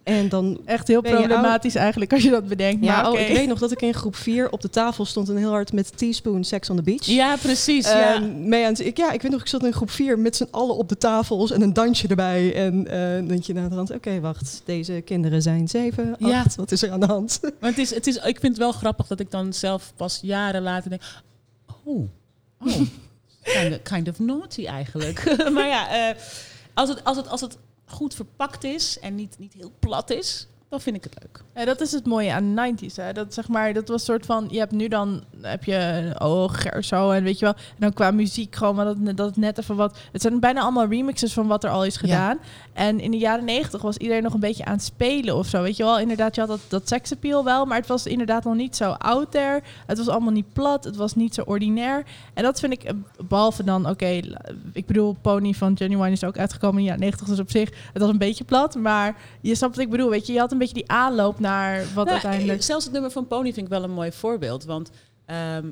Speaker 3: En dan
Speaker 2: Echt heel
Speaker 3: oud?
Speaker 2: problematisch eigenlijk als je dat bedenkt.
Speaker 3: ja,
Speaker 2: maar
Speaker 3: oh, ik weet nog dat ik in groep 4 op de tafel stond en heel hard met Teaspoon Sex on the Beach.
Speaker 4: Ja, precies. ja.
Speaker 3: Ehm, mee aan ik, ja, ik weet nog, ik zat in groep 4 met z'n allen op de tafels en een dansje erbij. En eh, dan denk je na de hand, oké, wacht, deze kinderen zijn zeven,
Speaker 4: Ja.
Speaker 3: acht, wat is er aan de hand?
Speaker 4: Maar het is, het is, ik vind het wel grappig dat ik dan zelf pas jaren later denk... Oh, oh kind, of, kind of naughty eigenlijk. maar ja, eh, als, het, als, het, als het goed verpakt is en niet, niet heel plat is, dan vind ik het leuk.
Speaker 2: Ja, dat is het mooie aan de 90s. Hè. Dat, zeg maar, dat was soort van, je hebt nu dan, heb je oh, Gerso en weet je wel. En dan qua muziek gewoon, maar dat, dat het net even wat. Het zijn bijna allemaal remixes van wat er al is gedaan. En in de jaren 90 was iedereen nog een beetje aan het spelen of zo. Weet je wel, inderdaad, je had dat, dat seksappeal wel, maar het was inderdaad nog niet zo out there. Het was allemaal niet plat, het was niet zo ordinair. En dat vind ik, eh, behalve dan, oké, ik bedoel, Pony van Genuine is ook uitgekomen in de jaren 90, dus op zich, het was een beetje plat. Maar je snapt wat ik bedoel, weet je, je had een beetje die aanloop naar wat
Speaker 4: Nou,
Speaker 2: uiteindelijk...
Speaker 4: Zelfs het nummer van Pony vind ik wel een mooi voorbeeld. Want ehm,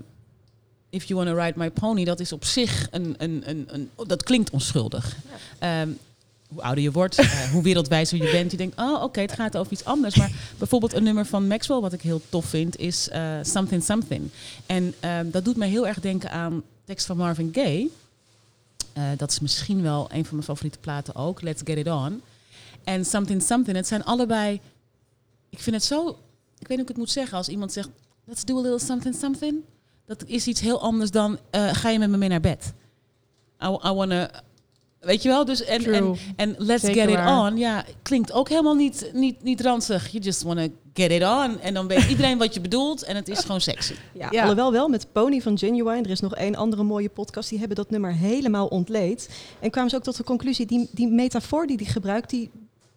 Speaker 4: If You Wanna Ride My Pony, dat is op zich een... een, een, een dat klinkt onschuldig. Ehm, hoe ouder je wordt, eh, hoe wereldwijzer je bent. Je denkt, oh oké, het gaat over iets anders. Maar bijvoorbeeld een nummer van Maxwell, wat ik heel tof vind, is eh, Something Something. En ehm, dat doet me heel erg denken aan tekst van Marvin Gaye. Eh, dat is misschien wel een van mijn favoriete platen ook. Let's Get It On. En Something Something. Het zijn allebei... Ik vind het zo... Ik weet niet hoe ik het moet zeggen. Als iemand zegt, let's do a little something something. Dat is iets heel anders dan, eh, ga je met me mee naar bed? I, I wanna Weet je wel? Dus en,
Speaker 2: True.
Speaker 4: en, en let's
Speaker 2: Zeker
Speaker 4: get it
Speaker 2: waar.
Speaker 4: on. Ja, klinkt ook helemaal niet, niet, niet ranzig. You just wanna get it on. En dan weet iedereen wat je bedoelt. En het is gewoon sexy.
Speaker 3: Ja,
Speaker 2: Ja.
Speaker 3: Alhoewel wel met Pony van Genuine. Er is nog één andere mooie podcast. Die hebben dat nummer helemaal ontleed. En kwamen ze ook tot de conclusie. Die, die metafoor die die gebruikt. Die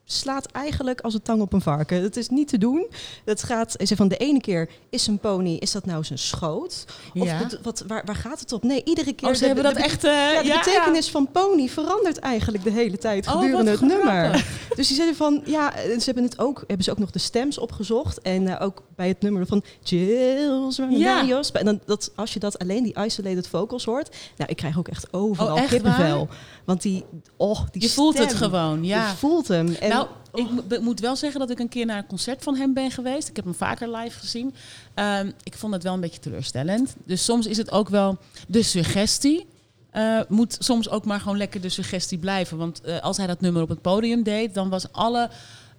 Speaker 3: slaat eigenlijk als een tang op een varken. Het is niet te doen. Het gaat van de ene keer is een pony, is dat nou zijn schoot? Of
Speaker 4: Ja.
Speaker 3: wat, waar, waar gaat het op? Nee, iedere keer.
Speaker 4: Oh, ze
Speaker 3: de-
Speaker 4: hebben
Speaker 3: de-
Speaker 4: dat
Speaker 3: de-
Speaker 4: echt... eh,
Speaker 3: ja, de
Speaker 4: ja.
Speaker 3: betekenis van pony verandert eigenlijk de hele tijd
Speaker 4: Oh,
Speaker 3: gedurende het nummer. Dus die zeiden van, ja, en ze hebben het ook, hebben ze ook nog de stems opgezocht. En eh, ook bij het nummer van Jills Remedios. En dan, dat, als je dat alleen die isolated vocals hoort, nou, ik krijg ook echt overal
Speaker 4: Oh, echt
Speaker 3: kippenvel. Want die, oh, die
Speaker 4: Je voelt het gewoon, ja.
Speaker 3: Je voelt hem. En,
Speaker 4: nou, ik mo- be- moet wel zeggen dat ik een keer naar een concert van hem ben geweest. Ik heb hem vaker live gezien. Ehm, ik vond het wel een beetje teleurstellend. Dus soms is het ook wel de suggestie. eh, moet soms ook maar gewoon lekker de suggestie blijven. Want eh, als hij dat nummer op het podium deed, dan was alle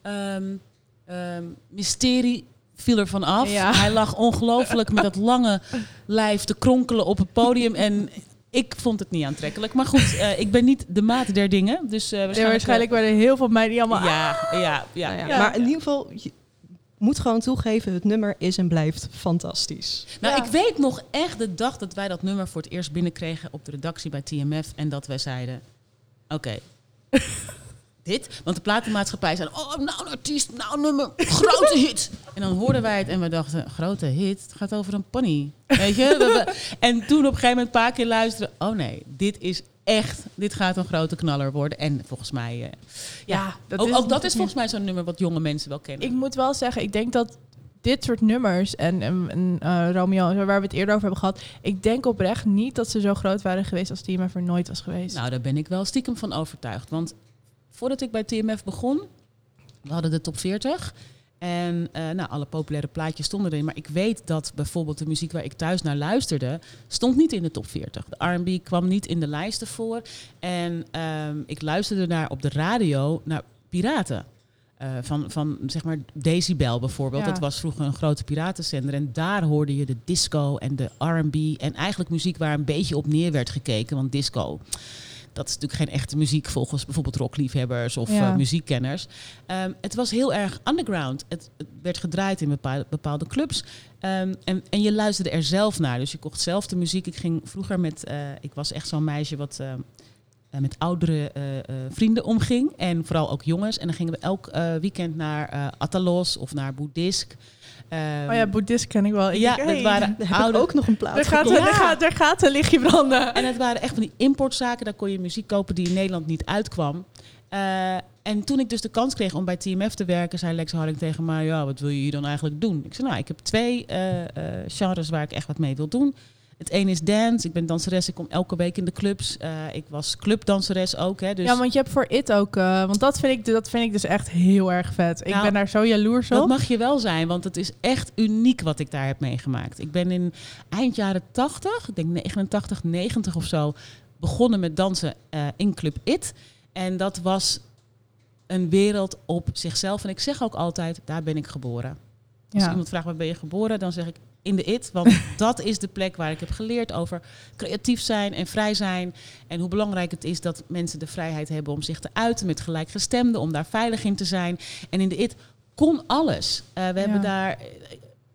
Speaker 4: ehm, ehm, mysterie viel er van af.
Speaker 2: Ja.
Speaker 4: Hij lag ongelooflijk met dat lange lijf te kronkelen op het podium. En ik vond het niet aantrekkelijk. Maar goed, eh, ik ben niet de maat der dingen. Dus eh,
Speaker 2: Ja,
Speaker 4: waarschijnlijk,
Speaker 2: waarschijnlijk werden heel veel meiden die allemaal...
Speaker 4: ja, ja, ja,
Speaker 3: nou ja,
Speaker 4: ja.
Speaker 3: Maar in ieder geval, je moet gewoon toegeven, het nummer is en blijft fantastisch.
Speaker 4: Nou,
Speaker 2: Ja.
Speaker 4: ik weet nog echt de dag dat wij dat nummer voor het eerst binnenkregen op de redactie bij TMF. En dat wij zeiden, oké, dit. Want de platenmaatschappij zei, oh, nou een artiest, nou een nummer, grote hit. En dan hoorden wij het en we dachten, grote hit, het gaat over een pony. Weet je? En toen op een gegeven moment een paar keer luisteren, oh nee, dit is echt, dit gaat een grote knaller worden. En volgens mij, eh,
Speaker 2: Ja, dat
Speaker 4: ook,
Speaker 2: is
Speaker 4: ook dat is volgens mij zo'n nummer wat jonge mensen wel kennen.
Speaker 2: Ik moet wel zeggen, ik denk dat dit soort nummers en, en, en, eh, Romeo, waar we het eerder over hebben gehad, ik denk oprecht niet dat ze zo groot waren geweest als TMF er nooit was geweest.
Speaker 4: Nou, daar ben ik wel stiekem van overtuigd. Want voordat ik bij TMF begon, we hadden de top 40. En eh, nou, alle populaire plaatjes stonden erin. Maar ik weet dat bijvoorbeeld de muziek waar ik thuis naar luisterde, stond niet in de top 40. De R&B kwam niet in de lijsten voor. En ehm, ik luisterde naar op de radio naar piraten. Eh, van, van zeg maar Decibel bijvoorbeeld.
Speaker 2: Ja.
Speaker 4: Dat was vroeger een grote piratenzender. En daar hoorde je de disco en de R&B. En eigenlijk muziek waar een beetje op neer werd gekeken. Want disco, dat is natuurlijk geen echte muziek volgens bijvoorbeeld rockliefhebbers of
Speaker 2: Ja.
Speaker 4: eh, muziekkenners. Ehm, het was heel erg underground. Het, het werd gedraaid in bepaalde, bepaalde clubs. Ehm, en, en je luisterde er zelf naar. Dus je kocht zelf de muziek. Ik ging vroeger met... eh, ik was echt zo'n meisje wat... eh, eh, met oudere vrienden omging. En vooral ook jongens. En dan gingen we elk weekend naar Atalos of naar Boeddhisk. Ehm,
Speaker 2: oh ja, boeddhist ken ik wel. Ik
Speaker 4: ja,
Speaker 2: denk,
Speaker 4: dat waren
Speaker 3: Daar
Speaker 4: oude...
Speaker 3: ook nog een plaat
Speaker 2: Er gaat, er, gaat, er gaat een lichtje branden.
Speaker 4: En het waren echt van die importzaken. Daar kon je muziek kopen die in Nederland niet uitkwam. Eh, en toen ik dus de kans kreeg om bij TMF te werken, zei Lex Harding tegen mij: Ja, wat wil je hier dan eigenlijk doen? Ik zei: Nou, ik heb twee eh, eh, genres waar ik echt wat mee wil doen. Het ene is dance. Ik ben danseres. Ik kom elke week in de clubs. Eh, ik was clubdanseres ook. Hè, dus
Speaker 2: Ja, want je hebt voor It ook... eh, want dat vind, ik, dat vind ik dus echt heel erg vet. Ik
Speaker 4: Nou,
Speaker 2: ben daar zo jaloers
Speaker 4: Dat
Speaker 2: op.
Speaker 4: mag je wel zijn, want het is echt uniek wat ik daar heb meegemaakt. Ik ben in eind jaren 80, ik denk 89, 90 of zo, begonnen met dansen eh, in Club It. En dat was een wereld op zichzelf. En ik zeg ook altijd, daar ben ik geboren. Als
Speaker 2: Ja.
Speaker 4: iemand vraagt waar ben je geboren, dan zeg ik in de IT. Want dat is de plek waar ik heb geleerd over creatief zijn en vrij zijn. En hoe belangrijk het is dat mensen de vrijheid hebben om zich te uiten met gelijkgestemden, om daar veilig in te zijn. En in de IT kon alles. Eh, we hebben daar eh,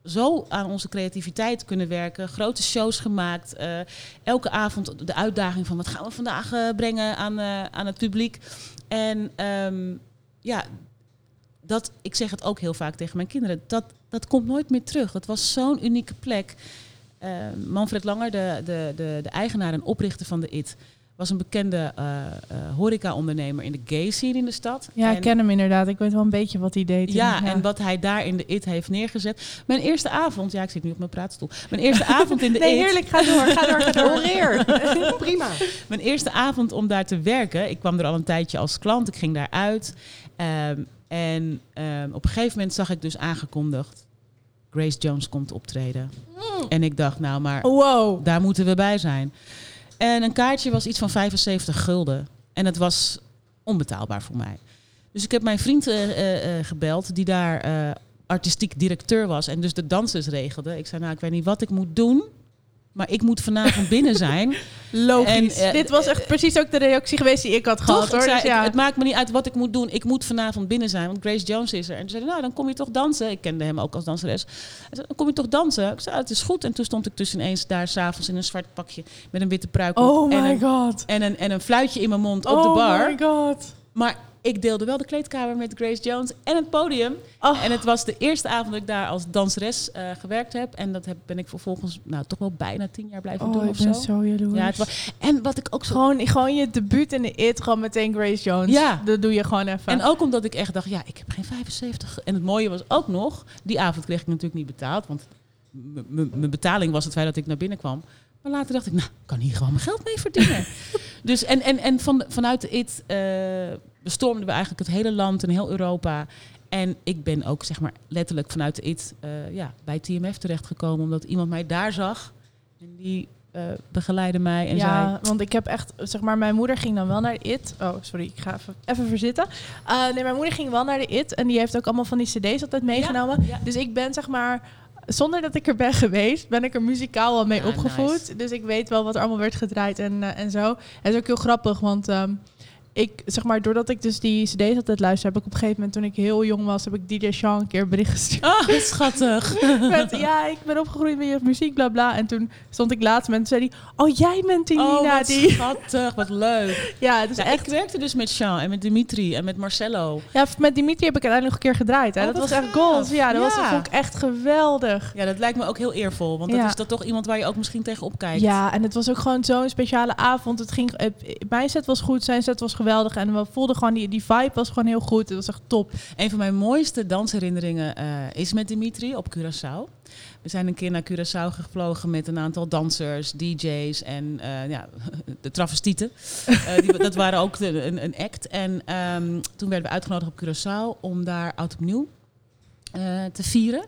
Speaker 4: zo aan onze creativiteit kunnen werken. Grote shows gemaakt. eh, elke avond de uitdaging van wat gaan we vandaag brengen aan, aan het publiek. En ehm, ja, dat, ik zeg het ook heel vaak tegen mijn kinderen, dat, dat komt nooit meer terug. Dat was zo'n unieke plek. Eh, Manfred Langer, de, de, de, de eigenaar en oprichter van de IT, was een bekende eh eh, horeca-ondernemer in de gay scene in de stad.
Speaker 2: Ja,
Speaker 4: En-
Speaker 2: ik ken hem inderdaad. Ik weet wel een beetje wat hij deed.
Speaker 4: ja, en wat hij daar in de IT heeft neergezet. Mijn eerste avond, ja, ik zit nu op mijn praatstoel. Mijn eerste avond in de
Speaker 2: Nee,
Speaker 4: IT.
Speaker 2: heerlijk. Ga door, ga door, ga door.
Speaker 3: Prima.
Speaker 4: Mijn eerste avond om daar te werken. Ik kwam er al een tijdje als klant. Ik ging daar uit. Ehm, en ehm, op een gegeven moment zag ik dus aangekondigd... Grace Jones komt optreden. En ik dacht, nou maar
Speaker 2: Wow.
Speaker 4: daar moeten we bij zijn. En een kaartje was iets van 75 gulden. En het was onbetaalbaar voor mij. Dus ik heb mijn vriend eh, eh, eh, gebeld, die daar artistiek directeur was en dus de dansers regelde. Ik zei, nou, ik weet niet wat ik moet doen, maar ik moet vanavond binnen zijn.
Speaker 2: Logisch.
Speaker 4: En, eh,
Speaker 2: Dit was echt precies ook de reactie geweest die ik had gehad. Hoor.
Speaker 4: Ik zei,
Speaker 2: Dus ja.
Speaker 4: het, het maakt me niet uit wat ik moet doen. Ik moet vanavond binnen zijn, want Grace Jones is er. En toen zei nou, dan kom je toch dansen. Ik kende hem ook als danseres. Hij zei, dan kom je toch dansen? Ik zei, ah, het is goed. En toen stond ik dus ineens daar s'avonds in een zwart pakje met een witte pruik op.
Speaker 2: Oh
Speaker 4: en
Speaker 2: my
Speaker 4: een,
Speaker 2: god.
Speaker 4: En een, en een fluitje in mijn mond op de
Speaker 2: Oh
Speaker 4: bar.
Speaker 2: my god.
Speaker 4: Maar ik deelde wel de kleedkamer met Grace Jones en het podium.
Speaker 2: Oh.
Speaker 4: En het was de eerste avond dat ik daar als danseres eh, gewerkt heb. En dat heb, ben ik vervolgens nou, toch wel bijna tien jaar blijven doen
Speaker 2: Oh, ik
Speaker 4: of
Speaker 2: ben
Speaker 4: zo.
Speaker 2: zo jaloers.
Speaker 4: Ja, het was, en wat ik ook zo
Speaker 2: Gewoon, gewoon je debuut in de IT, gewoon meteen Grace Jones.
Speaker 4: Ja.
Speaker 2: Dat doe je gewoon even.
Speaker 4: En ook omdat ik echt dacht, ja, ik heb geen 75. En het mooie was ook nog, die avond kreeg ik natuurlijk niet betaald. Want mijn betaling was het feit dat ik naar binnen kwam. Maar later dacht ik, nou, ik kan hier gewoon mijn geld mee verdienen. dus en, en, en van, vanuit de IT eh, bestormden we eigenlijk het hele land en heel Europa. En ik ben ook, zeg maar, letterlijk vanuit de IT eh, ja, bij TMF terechtgekomen. Omdat iemand mij daar zag. En die eh, begeleidde mij en
Speaker 2: ja,
Speaker 4: zei...
Speaker 2: want ik heb echt, zeg maar, mijn moeder ging dan wel naar de IT. Oh, sorry, ik ga even, even verzitten. Uh, nee, mijn moeder ging wel naar de IT en die heeft ook allemaal van die CD's altijd meegenomen.
Speaker 4: ja.
Speaker 2: Dus ik ben, zeg maar, zonder dat ik er ben geweest, ben ik er muzikaal wel mee
Speaker 4: Ja,
Speaker 2: opgevoed.
Speaker 4: nice.
Speaker 2: Dus ik weet wel wat er allemaal werd gedraaid en, eh, en zo. Het is ook heel grappig, want. ehm, ik, zeg maar, doordat ik dus die cd's altijd luister, heb ik op een gegeven moment, toen ik heel jong was, heb ik DJ Sean een keer een bericht gestuurd.
Speaker 4: Oh, schattig.
Speaker 2: Met, ja, ik ben opgegroeid met je muziek, bla bla. En toen stond ik laatst met en zei hij, oh jij bent die
Speaker 4: Oh,
Speaker 2: Nina
Speaker 4: wat
Speaker 2: die.
Speaker 4: schattig, wat leuk.
Speaker 2: Ja, het is
Speaker 4: Ja,
Speaker 2: echt.
Speaker 4: Ik werkte dus met Jean en met Dimitri en met Marcello.
Speaker 2: Ja, met Dimitri heb ik uiteindelijk nog een keer gedraaid. Hè.
Speaker 4: Oh,
Speaker 2: dat was echt gold. Ja, dat was vond ik echt geweldig.
Speaker 4: Ja, dat lijkt me ook heel eervol. Want dat is dat toch iemand waar je ook misschien tegenop kijkt.
Speaker 2: Ja, en het was ook gewoon zo'n speciale avond. Het ging, mijn set was goed, zijn set was geweldig. En we voelden gewoon, die, die vibe was gewoon heel goed. Het was echt top.
Speaker 4: Een van mijn mooiste dansherinneringen eh, is met Dimitri op Curaçao. We zijn een keer naar Curaçao gevlogen met een aantal dansers, DJ's en eh, ja, de travestieten. Eh, die, dat waren ook een, een act. En ehm, toen werden we uitgenodigd op Curaçao om daar oud opnieuw te vieren.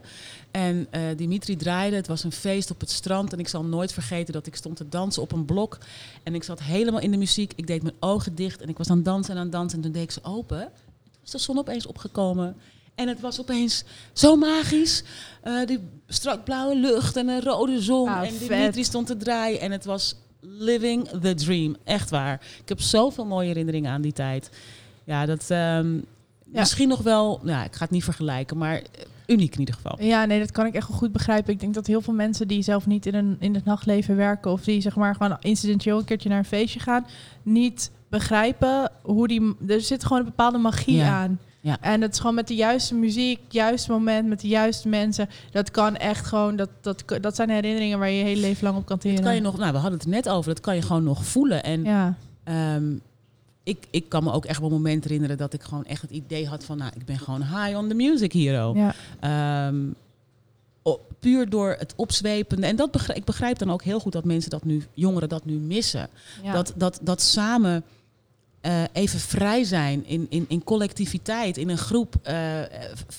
Speaker 4: En eh, Dimitri draaide, het was een feest op het strand. En ik zal nooit vergeten dat ik stond te dansen op een blok. En ik zat helemaal in de muziek. Ik deed mijn ogen dicht en ik was aan het dansen en aan het dansen. En toen deed ik ze open. Toen was de zon opeens opgekomen. En het was opeens zo magisch. Eh, die strak blauwe lucht en een rode zon.
Speaker 2: Ah,
Speaker 4: en
Speaker 2: vet.
Speaker 4: Dimitri stond te draaien. En het was living the dream. Echt waar. Ik heb zoveel mooie herinneringen aan die tijd. Ja, dat... ehm, Misschien nog wel... Ja, ik ga het niet vergelijken, maar... Uniek in ieder geval.
Speaker 2: Ja, nee, dat kan ik echt wel goed begrijpen. Ik denk dat heel veel mensen die zelf niet in, een, in het nachtleven werken... of die zeg maar gewoon incidenteel een keertje naar een feestje gaan... niet begrijpen hoe die... Er zit gewoon een bepaalde magie
Speaker 4: Ja.
Speaker 2: aan.
Speaker 4: Ja.
Speaker 2: En het is gewoon met de juiste muziek, juiste moment, met de juiste mensen. Dat kan echt gewoon... Dat, dat, dat zijn herinneringen waar je je hele leven lang op kan teren.
Speaker 4: Dat kan je nog, nou, we hadden het net over, dat kan je gewoon nog voelen. En
Speaker 2: Ja.
Speaker 4: ehm, ik, ik kan me ook echt wel momenten herinneren dat ik gewoon echt het idee had van, nou, ik ben gewoon high on the music hero.
Speaker 2: Ja.
Speaker 4: Ehm, o- puur door het opzwepende. En dat begrijp, ik begrijp dan ook heel goed dat mensen dat nu, jongeren dat nu missen.
Speaker 2: Ja.
Speaker 4: Dat, dat, dat samen eh, even vrij zijn in, in, in collectiviteit, in een groep, eh,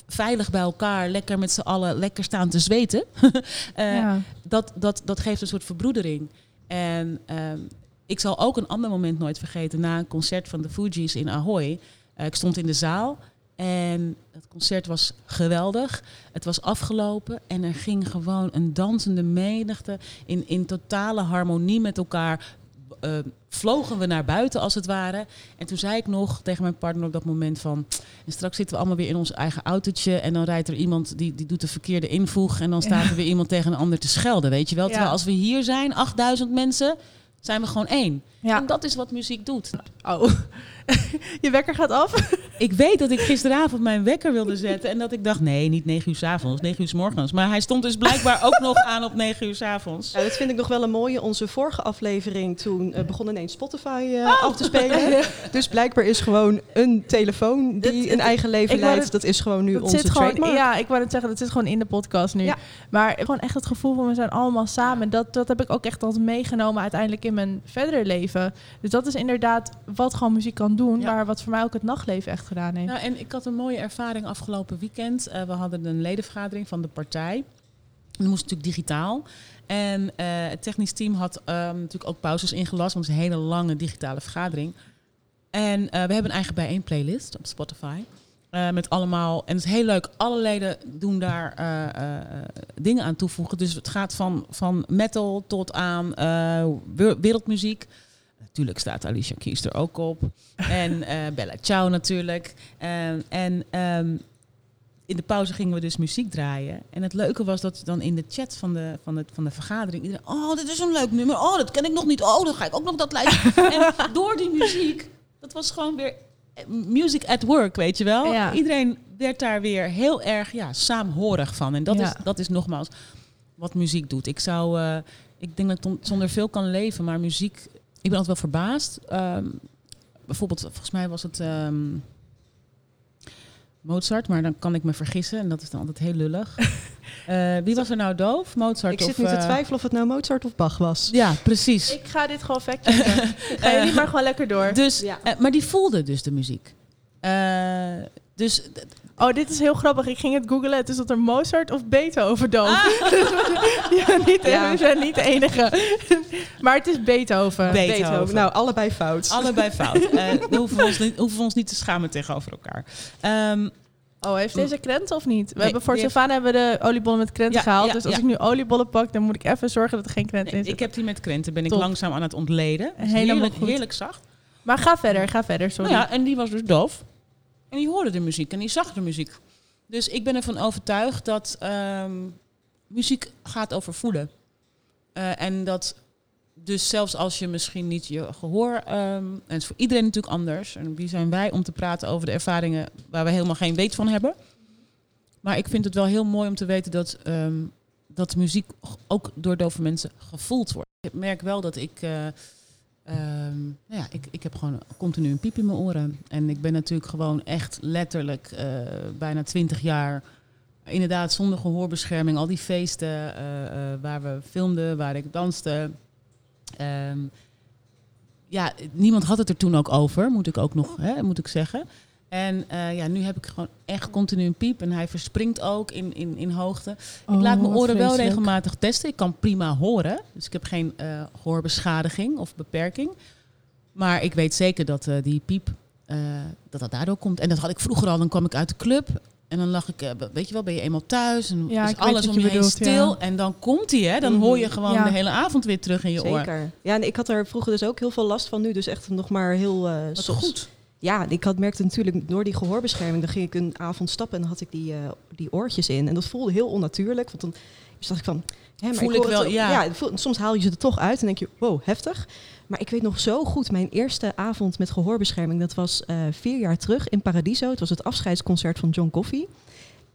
Speaker 4: veilig bij elkaar, lekker met z'n allen, lekker staan te zweten. Eh,
Speaker 2: Ja.
Speaker 4: dat, dat, dat geeft een soort verbroedering. En ehm, ik zal ook een ander moment nooit vergeten. Na een concert van de Fugees in Ahoy. Eh, ik stond in de zaal en het concert was geweldig. Het was afgelopen en er ging gewoon een dansende menigte in, in totale harmonie met elkaar. eh, vlogen we naar buiten als het ware. En toen zei ik nog tegen mijn partner op dat moment van... En straks zitten we allemaal weer in ons eigen autootje... en dan rijdt er iemand die, die doet de verkeerde invoeg... en dan staat
Speaker 2: Ja.
Speaker 4: er weer iemand tegen een ander te schelden, weet je wel?
Speaker 2: Ja.
Speaker 4: Terwijl als we hier zijn, 8000 mensen, zijn we gewoon één.
Speaker 2: Ja.
Speaker 4: En dat is wat muziek doet.
Speaker 2: Oh, je wekker gaat af?
Speaker 4: Ik weet dat ik gisteravond mijn wekker wilde zetten... en dat ik dacht, nee, niet 9 uur s avonds, 9 uur s morgens. Maar hij stond dus blijkbaar ook nog aan op 9 uur s avonds.
Speaker 3: Ja, dat vind ik nog wel een mooie. Onze vorige aflevering, toen eh, begon ineens Spotify eh, af te spelen. dus blijkbaar is gewoon een telefoon die een eigen leven leidt.
Speaker 2: het-
Speaker 3: Dat is gewoon nu onze
Speaker 2: zit gewoon, ja, ik wou het zeggen, dat zit gewoon in de podcast nu.
Speaker 3: Ja.
Speaker 2: Maar gewoon echt het gevoel van we zijn allemaal samen. Dat, dat heb ik ook echt altijd meegenomen uiteindelijk in mijn verdere leven. Dus dat is inderdaad wat gewoon muziek kan doen.
Speaker 4: Ja.
Speaker 2: Maar wat voor mij ook het nachtleven echt gedaan heeft.
Speaker 4: Nou, en ik had een mooie ervaring afgelopen weekend. Eh, we hadden een ledenvergadering van de partij. Dat moest natuurlijk digitaal. En eh, het technisch team had ehm, natuurlijk ook pauzes ingelast, want het is een hele lange digitale vergadering. En eh, we hebben een eigen bijeen playlist op Spotify. Met allemaal, en het is heel leuk, alle leden doen daar dingen aan toevoegen. Dus het gaat van, van metal tot aan we- wereldmuziek. Natuurlijk staat Alicia Keys er ook op. En eh, Bella Ciao natuurlijk. En, en ehm, in de pauze gingen we dus muziek draaien. En het leuke was dat dan in de chat van de, van de, van de vergadering... iedereen, oh, dit is een leuk nummer. Oh, dat ken ik nog niet. Oh, dan ga ik ook nog dat luisteren. en door die muziek, dat was gewoon weer eh, music at work, weet je wel.
Speaker 2: Ja.
Speaker 4: Iedereen werd daar weer heel erg ja, saamhorig van. En dat,
Speaker 2: Ja.
Speaker 4: is, dat is nogmaals wat muziek doet. Ik zou... eh, ik denk dat ik zonder veel kan leven, maar muziek... Ik ben altijd wel verbaasd. Ehm, bijvoorbeeld, volgens mij was het... ehm, Mozart, maar dan kan ik me vergissen en dat is dan altijd heel lullig. Eh, wie was er nou doof? Mozart
Speaker 3: Ik
Speaker 4: of...
Speaker 3: zit nu te
Speaker 4: eh,
Speaker 3: twijfelen of het nou Mozart of Bach was.
Speaker 4: Ja, precies.
Speaker 2: Ik ga dit gewoon factchecken. Ik ga jullie maar gewoon lekker door.
Speaker 4: Dus,
Speaker 3: Ja.
Speaker 4: eh, maar die voelde dus de muziek. Eh, dus
Speaker 2: Oh, dit is heel grappig. Ik ging het googlen. Het is dat er Mozart of Beethoven doof.
Speaker 4: Ah.
Speaker 2: ja, niet,
Speaker 3: Ja.
Speaker 2: We zijn niet de enige. maar het is Beethoven.
Speaker 4: Beethoven.
Speaker 3: Nou, allebei fout.
Speaker 4: allebei fout. Eh dan hoeven we, ons niet, hoeven we ons niet te schamen tegenover elkaar. Ehm,
Speaker 2: Oh, heeft deze krenten of niet? We
Speaker 4: Nee,
Speaker 2: hebben voor Sylvana hebben we de oliebollen met krenten
Speaker 4: Ja,
Speaker 2: gehaald.
Speaker 4: ja,
Speaker 2: dus als
Speaker 4: ja.
Speaker 2: ik nu oliebollen pak, dan moet ik even zorgen dat er geen krenten
Speaker 4: nee,
Speaker 2: in
Speaker 4: ik
Speaker 2: zitten.
Speaker 4: heb die met krenten, ben ik langzaam aan het ontleden. Dus
Speaker 2: Helemaal
Speaker 4: heerlijk,
Speaker 2: goed.
Speaker 4: heerlijk zacht.
Speaker 2: Maar ga verder, ga verder. Sorry.
Speaker 4: Nou ja, en die was dus doof. En die hoorde de muziek en die zag de muziek. Dus ik ben ervan overtuigd dat ehm, muziek gaat over voelen. Eh, en dat dus zelfs als je misschien niet je gehoor... ehm, en het is voor iedereen natuurlijk anders. En wie zijn wij om te praten over de ervaringen waar we helemaal geen weet van hebben. Maar ik vind het wel heel mooi om te weten dat, ehm, dat muziek ook door dove mensen gevoeld wordt. Ik merk wel dat ik... eh, Ehm, nou ja, ik, ik heb gewoon continu een piep in mijn oren. En ik ben natuurlijk gewoon echt letterlijk eh, bijna twintig jaar... Inderdaad, zonder gehoorbescherming. Al die feesten eh, eh, waar we filmden, waar ik danste. Ehm, ja, niemand had het er toen ook over, moet ik ook nog hè, moet ik zeggen. En eh, ja, nu heb ik gewoon echt continu een piep. En hij verspringt ook in, in, in hoogte. ik
Speaker 2: Oh,
Speaker 4: laat mijn oren wel regelmatig testen. Ik kan prima horen. Dus ik heb geen eh, gehoorbeschadiging of beperking. Maar ik weet zeker dat eh, die piep, eh, dat dat daardoor komt. En dat had ik vroeger al. Dan kwam ik uit de club. En dan lag ik, weet je wel, ben je eenmaal thuis. En
Speaker 2: Ja,
Speaker 4: is alles om
Speaker 2: je
Speaker 4: je heen
Speaker 2: ja.
Speaker 4: stil. En dan komt hij, hè. Dan
Speaker 3: Mhm.
Speaker 4: hoor je gewoon
Speaker 2: Ja.
Speaker 4: de hele avond weer terug in je oor.
Speaker 3: Zeker. Ja, en ik had er vroeger dus ook heel veel last van. Nu dus echt nog maar heel... eh
Speaker 4: Wat
Speaker 3: soms-
Speaker 4: goed.
Speaker 3: Ja, ik had, merkte natuurlijk door die gehoorbescherming... dan ging ik een avond stappen en dan had ik die, eh, die oortjes in. En dat voelde heel onnatuurlijk. Want dan dus dacht ik van... Hè, maar
Speaker 4: Voel ik wel,
Speaker 3: het,
Speaker 4: ja.
Speaker 3: voel- soms haal je ze er toch uit en denk je... wow, heftig. Maar ik weet nog zo goed, mijn eerste avond met gehoorbescherming... dat was eh, vier jaar terug in Paradiso. Het was het afscheidsconcert van John Coffey.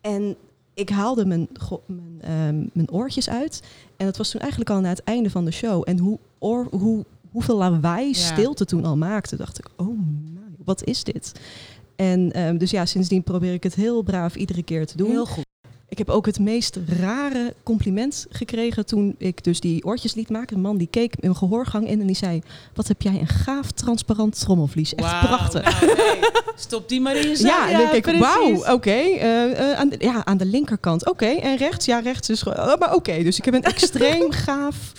Speaker 3: En ik haalde mijn, mijn, ehm, mijn oortjes uit. En dat was toen eigenlijk al na het einde van de show. En hoe, oor, hoe, hoeveel lawaai
Speaker 4: Ja.
Speaker 3: stilte toen al maakte, dacht ik, oh wat is dit? En ehm, dus ja, sindsdien probeer ik het heel braaf iedere keer te doen.
Speaker 4: Heel goed.
Speaker 3: Ik heb ook het meest rare compliment gekregen toen ik dus die oortjes liet maken. Een man die keek in mijn gehoorgang in en die zei... Wat heb jij een gaaf transparant trommelvlies. Echt prachtig.
Speaker 4: nou. Stop die maar in je zak.
Speaker 3: Ja, en dan denk ik, wauw, oké. eh, eh, aan, de- ja, aan de linkerkant, oké. En rechts, ja, rechts is gewoon... oh, maar oké, dus ik heb een extreem gaaf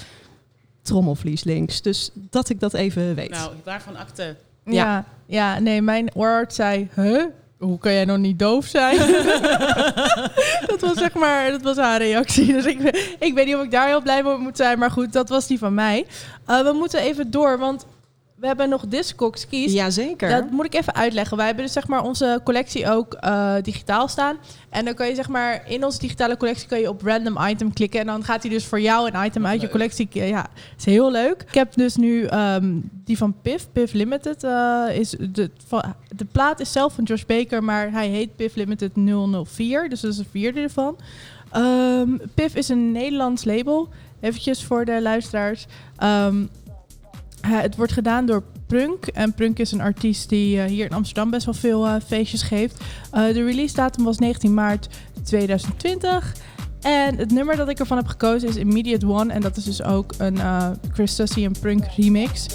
Speaker 3: trommelvlies links. Dus dat ik dat even weet.
Speaker 4: Nou, waarvan akte?
Speaker 2: Ja. ja, nee, mijn oorarts zei, huh? Hoe kan jij nog niet doof zijn? dat was zeg maar, dat was haar reactie. Dus ik, ik weet niet of ik daar heel blij mee moet zijn. Maar goed, dat was die van mij. Eh, we moeten even door, want we hebben nog Discogs keys.
Speaker 3: Jazeker.
Speaker 2: Dat moet ik even uitleggen. Wij hebben dus zeg maar onze collectie ook eh, digitaal staan. En dan kan je zeg maar in onze digitale collectie kan je op random item klikken. En dan gaat hij dus voor jou een item uit je collectie. Ja, is heel leuk. Ik heb dus nu ehm, die van Piff. Piff Limited eh, is de, van, de plaat is zelf van Josh Baker, maar hij heet Piff Limited 004. Dus dat is een vierde ervan. Ehm Piff is een Nederlands label. Eventjes voor de luisteraars. Ehm, eh, het wordt gedaan door Prunk. En Prunk is een artiest die eh, hier in Amsterdam best wel veel eh, feestjes geeft. Eh, de release datum was 19 maart 2020. En het nummer dat ik ervan heb gekozen is Immediate One. En dat is dus ook een eh Chris en Prunk remix.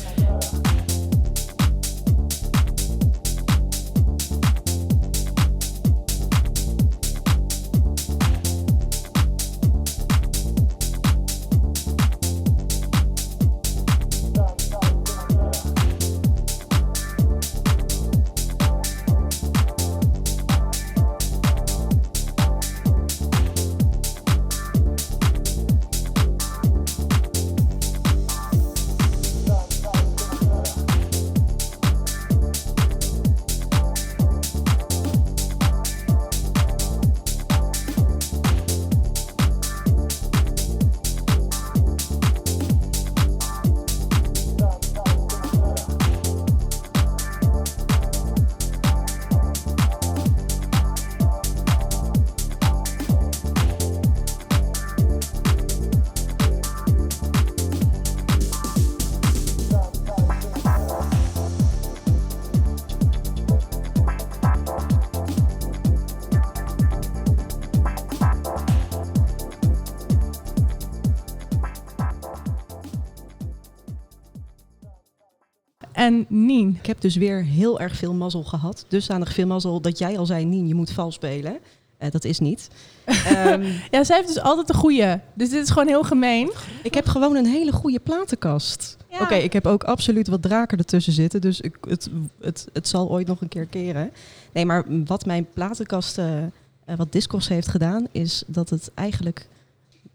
Speaker 2: En Nien.
Speaker 3: Ik heb dus weer heel erg veel mazzel gehad. Dusdanig veel mazzel dat jij al zei, Nien, je moet vals spelen. Eh, dat is niet. Ehm,
Speaker 2: Ja, zij heeft dus altijd de goede. Dus dit is gewoon heel gemeen.
Speaker 3: ik heb gewoon een hele goede platenkast.
Speaker 2: Ja.
Speaker 3: Oké, ik heb ook absoluut wat draken ertussen zitten. Dus ik, het, het, het zal ooit nog een keer keren. Nee, maar wat mijn platenkast, eh, eh, wat Discos heeft gedaan, is dat het eigenlijk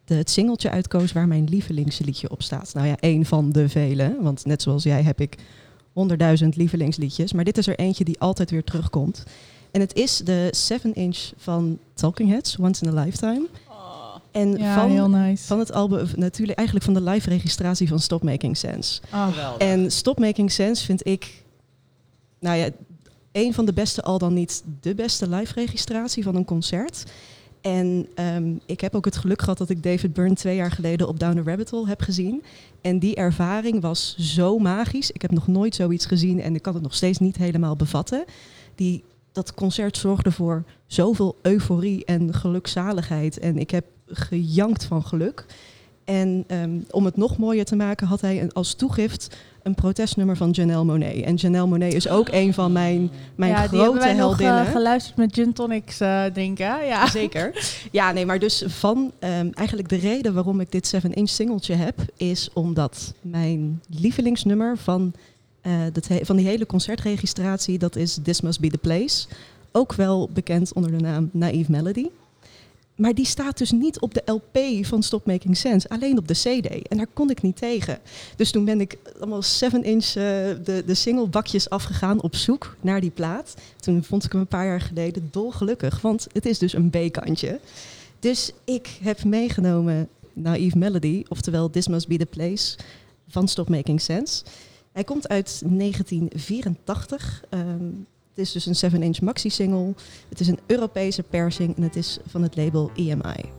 Speaker 3: de, het singeltje uitkoos waar mijn lievelingsliedje op staat. Nou ja, één van de vele. Want net zoals jij heb ik honderdduizend lievelingsliedjes. Maar dit is er eentje die altijd weer terugkomt. En het is de 7-inch van Talking Heads, Once in a Lifetime. En
Speaker 2: Ja,
Speaker 3: van,
Speaker 2: heel nice.
Speaker 3: van het album, natuurlijk eigenlijk van de live registratie van Stop Making Sense.
Speaker 2: Oh.
Speaker 4: Geweldig.
Speaker 3: En Stop Making Sense vind ik, nou ja, een van de beste, al dan niet de beste live registratie van een concert. En ehm, ik heb ook het geluk gehad dat ik David Byrne twee jaar geleden op Down the Rabbit Hole heb gezien. En die ervaring was zo magisch. Ik heb nog nooit zoiets gezien en ik kan het nog steeds niet helemaal bevatten. Die, dat concert zorgde voor zoveel euforie en gelukzaligheid. En ik heb gejankt van geluk. En ehm, om het nog mooier te maken had hij een, als toegift een protestnummer van Janelle Monet. En Janelle Monet is ook een van mijn, mijn
Speaker 2: ja, die
Speaker 3: grote
Speaker 2: hebben wij
Speaker 3: heldinnen.
Speaker 2: nog eh, geluisterd met gin tonics, eh, denk ik. Ja.
Speaker 3: Zeker. Ja, nee, maar dus van ehm, eigenlijk de reden waarom ik dit 7-inch singeltje heb, is omdat mijn lievelingsnummer van, eh, dat van die hele concertregistratie, dat is This Must Be the Place. Ook wel bekend onder de naam Naive Melody. Maar die staat dus niet op de LP van Stop Making Sense, alleen op de CD. En daar kon ik niet tegen. Dus toen ben ik allemaal 7-inch eh, de, de singlebakjes afgegaan op zoek naar die plaat. Toen vond ik hem een paar jaar geleden dolgelukkig, want het is dus een B-kantje. Dus ik heb meegenomen Naive Melody, oftewel This Must Be the Place van Stop Making Sense. Hij komt uit 1984. Ehm, het is dus een 7-inch maxi-single. Het is een Europese persing en het is van het label EMI.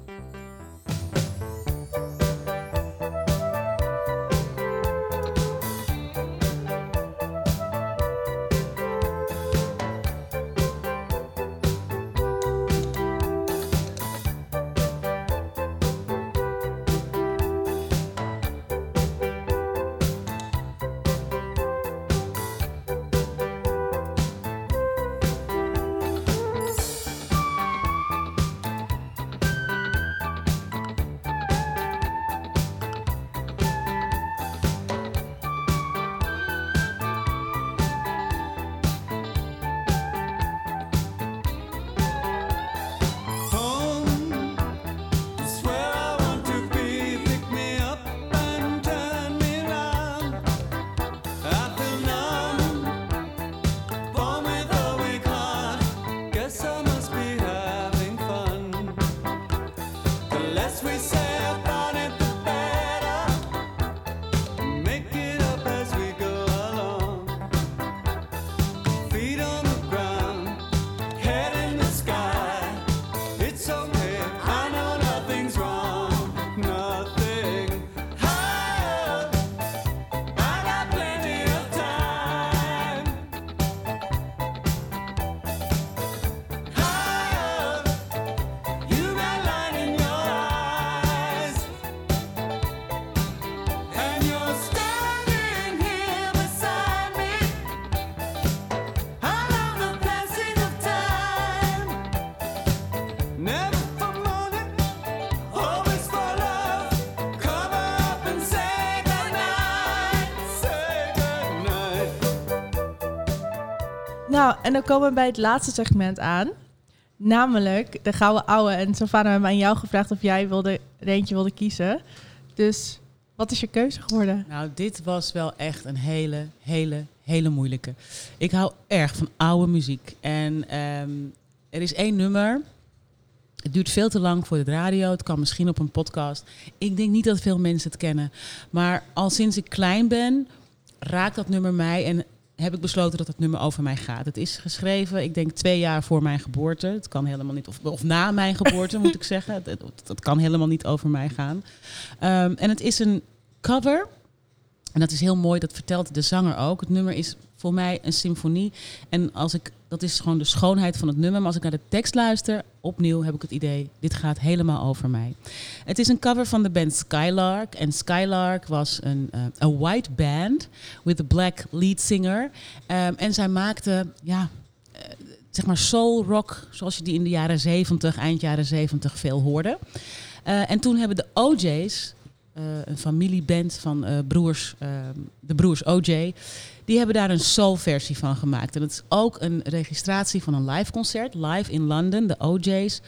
Speaker 2: En dan komen we bij het laatste segment aan. Namelijk de gouden ouwe. En Savannah hebben aan jou gevraagd of jij wilde, er eentje wilde kiezen. Dus wat is je keuze geworden?
Speaker 4: Nou, dit was wel echt een hele, hele, hele moeilijke. Ik hou erg van oude muziek. En ehm, er is één nummer. Het duurt veel te lang voor de radio. Het kan misschien op een podcast. Ik denk niet dat veel mensen het kennen. Maar al sinds ik klein ben, raakt dat nummer mij. En heb ik besloten dat het nummer over mij gaat. Het is geschreven, ik denk twee jaar voor mijn geboorte. Het kan helemaal niet, of, of na mijn geboorte moet ik zeggen. Het, kan helemaal niet over mij gaan. Ehm, en het is een cover En dat is heel mooi, dat vertelt de zanger ook. Het nummer is voor mij een symfonie. En als ik, dat is gewoon de schoonheid van het nummer. Maar als ik naar de tekst luister, opnieuw heb ik het idee, dit gaat helemaal over mij. Het is een cover van de band Skylark. En Skylark was een a white band with a black lead singer. Ehm, en zij maakte, ja, eh, zeg maar soul rock, zoals je die in de jaren 70, eind jaren 70 veel hoorde. Eh, en toen hebben de OJ's, een familieband van eh, broers, eh, de broers OJ, die hebben daar een soul-versie van gemaakt. En dat is ook een registratie van een live concert, live in London, de OJ's.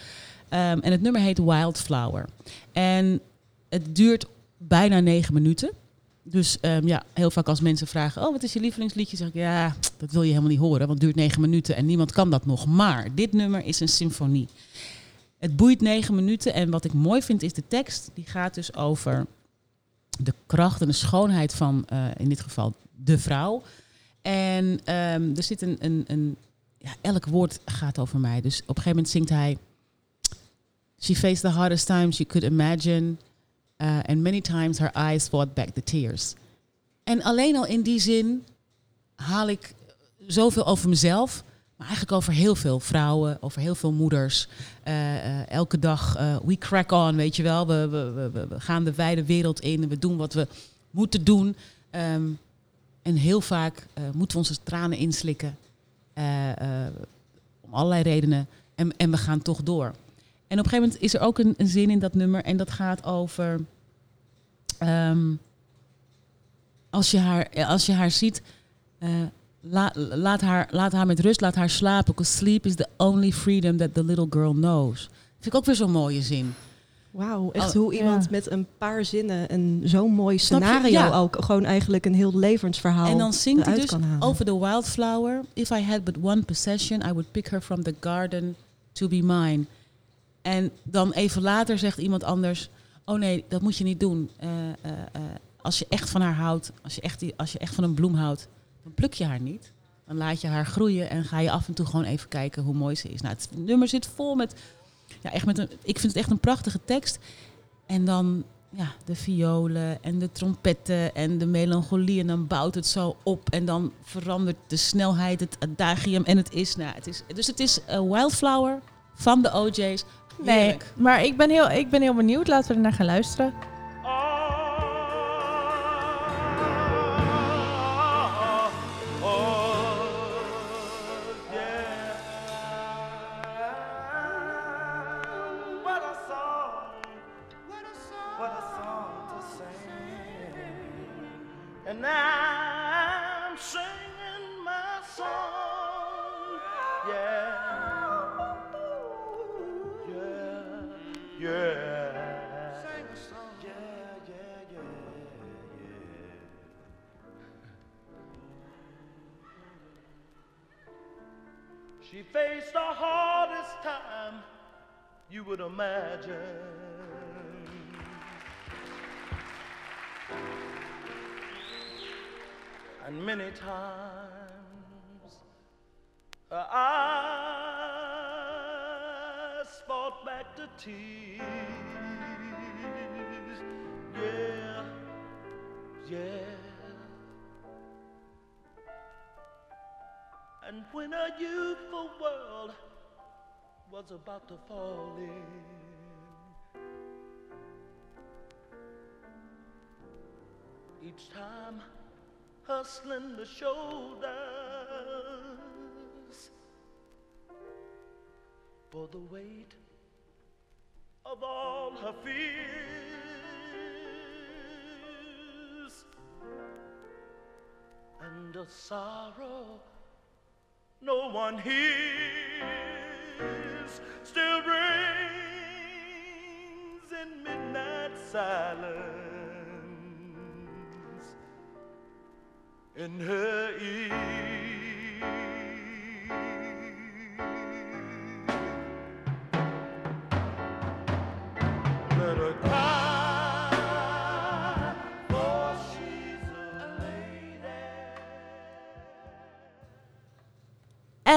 Speaker 4: Ehm, en het nummer heet Wildflower. En het duurt bijna negen minuten. Dus ehm, ja, heel vaak als mensen vragen, oh, wat is je lievelingsliedje? Zeg ik, ja, dat wil je helemaal niet horen, want het duurt negen minuten en niemand kan dat nog. Maar dit nummer is een symfonie. Het boeit negen minuten en wat ik mooi vind is de tekst. Die gaat dus over de kracht en de schoonheid van, eh, in dit geval, de vrouw. En ehm, er zit een, een, een ja, elk woord gaat over mij. Dus op een gegeven moment zingt hij, She faced the hardest times you could imagine. uh, and many times her eyes fought back the tears. En alleen al in die zin haal ik zoveel over mezelf, maar eigenlijk over heel veel vrouwen, over heel veel moeders. Eh, eh, elke dag, eh, we crack on, weet je wel. We, we, we- gaan de wijde wereld in en we doen wat we moeten doen. Ehm, en heel vaak moeten we onze tranen inslikken. om allerlei redenen. En, en we gaan toch door. En op een gegeven moment is er ook een, zin in dat nummer. En dat gaat over. ehm, als, je haar, als je haar ziet. La- laat, haar, laat haar met rust, laat haar slapen. Because sleep is the only freedom that the little girl knows. Vind ik ook weer zo'n mooie zin.
Speaker 3: Wauw, echt
Speaker 4: Oh,
Speaker 3: hoe iemand
Speaker 2: ja.
Speaker 3: met een paar zinnen een zo'n mooi scenario
Speaker 4: Ja.
Speaker 3: ook gewoon eigenlijk een heel levensverhaal
Speaker 4: En dan zingt hij dus
Speaker 3: kan halen.
Speaker 4: over the wildflower. If I had but one possession, I would pick her from the garden to be mine. En dan even later zegt iemand anders: Oh nee, dat moet je niet doen. Eh, eh, eh, als je echt van haar houdt, als je, echt, die- als je echt van een bloem houdt, dan pluk je haar niet. Dan laat je haar groeien en ga je af en toe gewoon even kijken hoe mooi ze is. Nou, het nummer zit vol met, ja, echt met een, ik vind het echt een prachtige tekst. En dan ja, de violen en de trompetten en de melancholie. En dan bouwt het zo op. En dan verandert de snelheid, het adagium. En het is, nou, het is dus het is Wildflower van de OJ's.
Speaker 2: Nee, maar ik ben, heel, ik ben heel benieuwd. Laten we er naar gaan luisteren.
Speaker 8: Would imagine. And many times eyes fought back the tears. Yeah, yeah. And when a youthful world was about to fall in. Each time hustling the shoulders for the weight of all her fears and a sorrow no one hears still rings in midnight silence in her ear. Let her cry,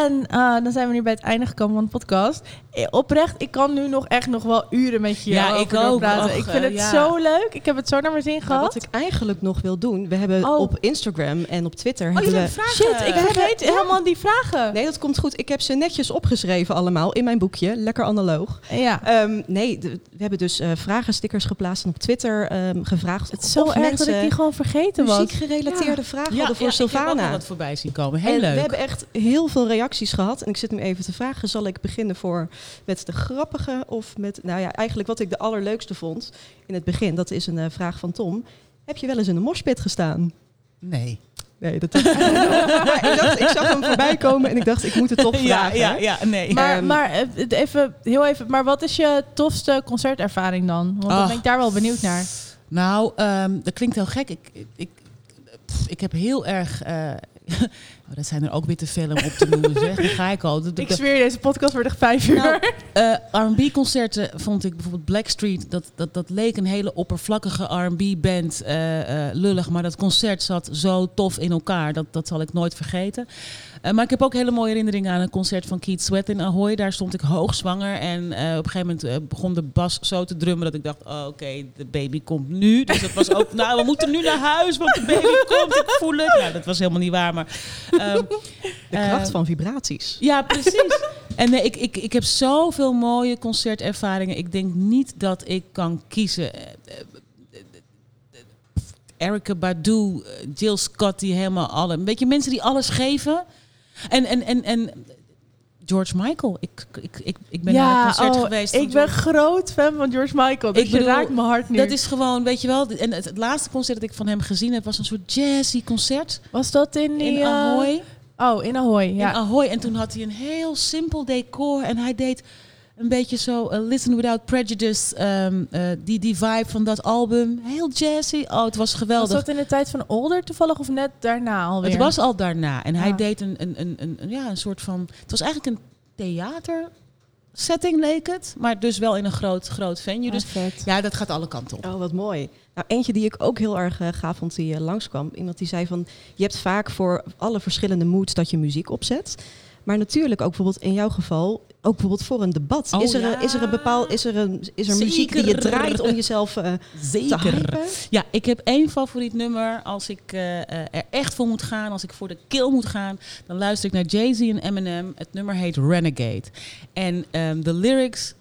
Speaker 2: En eh, dan zijn we nu bij het einde gekomen van de podcast. Eh, Oprecht, ik kan nu nog echt nog wel uren met je
Speaker 4: Ja,
Speaker 2: over
Speaker 4: ik ook. Och,
Speaker 2: ik vind
Speaker 4: eh,
Speaker 2: het
Speaker 4: ja.
Speaker 2: zo leuk. Ik heb het zo naar mijn zin
Speaker 3: Maar
Speaker 2: gehad.
Speaker 3: wat ik eigenlijk nog wil doen, we hebben
Speaker 2: Oh.
Speaker 3: op Instagram en op Twitter
Speaker 4: Oh,
Speaker 3: hebben we...
Speaker 4: vragen.
Speaker 2: Shit, ik vergeet helemaal die vragen.
Speaker 3: Nee, dat komt goed. Ik heb ze netjes opgeschreven allemaal in mijn boekje. Lekker analoog.
Speaker 2: Ja.
Speaker 3: Ehm, nee, we hebben dus eh vragenstickers geplaatst en op Twitter ehm, gevraagd
Speaker 2: Het is zo erg dat ik die gewoon vergeten was.
Speaker 3: muziekgerelateerde vragen
Speaker 4: Ja,
Speaker 3: hadden voor
Speaker 4: ik heb
Speaker 3: Sylvana.
Speaker 4: wat voorbij zien komen. Heel
Speaker 3: en
Speaker 4: leuk.
Speaker 3: we hebben echt heel veel reacties gehad. En ik zit nu even te vragen, zal ik beginnen voor met de grappige of met, nou ja, eigenlijk wat ik de allerleukste vond in het begin. Dat is een eh, vraag van Tom. Heb je wel eens in een moshpit gestaan?
Speaker 4: Nee.
Speaker 3: Nee, dat maar ik, dacht, ik zag hem voorbij komen en ik dacht, ik moet het toch
Speaker 4: Ja,
Speaker 3: vragen.
Speaker 4: ja, ja, nee.
Speaker 2: Maar,
Speaker 3: Ehm,
Speaker 2: maar eh, even, heel even, maar wat is je tofste concertervaring dan? Want dan ben ik daar wel benieuwd naar.
Speaker 4: Nou, ehm, dat klinkt heel gek. Ik, ik, ik, pff, ik heb heel erg... eh, oh, dat zijn er ook weer te veel om op te noemen, zeg. Daar ga ik al.
Speaker 2: Ik zweer, je, deze podcast wordt echt vijf uur.
Speaker 4: Nou, eh, R&B-concerten vond ik bijvoorbeeld Blackstreet... Dat, dat, dat leek een hele oppervlakkige R&B-band, eh, eh, lullig. Maar dat concert zat zo tof in elkaar. Dat, dat zal ik nooit vergeten. Eh, maar ik heb ook hele mooie herinneringen aan een concert van Keith Sweat in Ahoy. Daar stond ik hoogzwanger. En eh, op een gegeven moment eh, begon de bas zo te drummen... dat ik dacht, oh, oké, de baby komt nu. Dus dat was ook, nou, we moeten nu naar huis, want de baby komt. Ik voel het. Nou, dat was helemaal niet waar, maar... ehm,
Speaker 3: De kracht van vibraties.
Speaker 4: ja, precies. En nee, ik, ik, ik heb zoveel mooie concertervaringen. Ik denk niet dat ik kan kiezen. Erica Badu, Jill Scott, die helemaal alle... Een beetje mensen die alles geven. En, en, en, en George Michael. Ik, ik, ik, ik ben naar een concert
Speaker 2: oh,
Speaker 4: geweest.
Speaker 2: Ik ben groot fan van George Michael. Dus
Speaker 4: Ik
Speaker 2: je
Speaker 4: bedoel,
Speaker 2: raakt mijn hart nu.
Speaker 4: Dat is gewoon, weet je wel... En het, het laatste concert dat ik van hem gezien heb... was een soort jazzy concert
Speaker 2: Was dat in die...
Speaker 4: in
Speaker 2: eh,
Speaker 4: Ahoy.
Speaker 2: Oh, in Ahoy, ja.
Speaker 4: in Ahoy. En toen had hij een heel simpel decor. En hij deed een beetje zo eh, Listen Without Prejudice. ehm, eh, die, die vibe van dat album. Heel jazzy. Oh, het was
Speaker 2: was
Speaker 4: geweldig.
Speaker 2: dat in de tijd van Older toevallig of net daarna alweer?
Speaker 4: het was al daarna. En hij
Speaker 2: Ja.
Speaker 4: deed een, een, een, een, een- ja, een soort van... Het was eigenlijk een theater setting leek het. Maar dus wel in een groot, groot venue.
Speaker 2: Ah,
Speaker 4: Dus ja, dat gaat alle kanten op.
Speaker 3: Oh, wat mooi. Nou, eentje die ik ook heel erg eh, gaaf vond die eh, langskwam. Iemand die zei van, je hebt vaak voor alle verschillende moods dat je muziek opzet. Maar natuurlijk ook bijvoorbeeld in jouw geval, ook bijvoorbeeld voor een debat.
Speaker 4: Oh,
Speaker 3: is, er,
Speaker 4: ja.
Speaker 3: een- is er een bepaal, is er, een, is er muziek die je draait om jezelf eh, te
Speaker 4: Zeker.
Speaker 3: hypen?
Speaker 4: Ja, ik heb één favoriet nummer. Als ik eh, eh, er echt voor moet gaan, als ik voor de kill moet gaan, dan luister ik naar Jay-Z en Eminem. Het nummer heet Renegade. En ehm, de lyrics.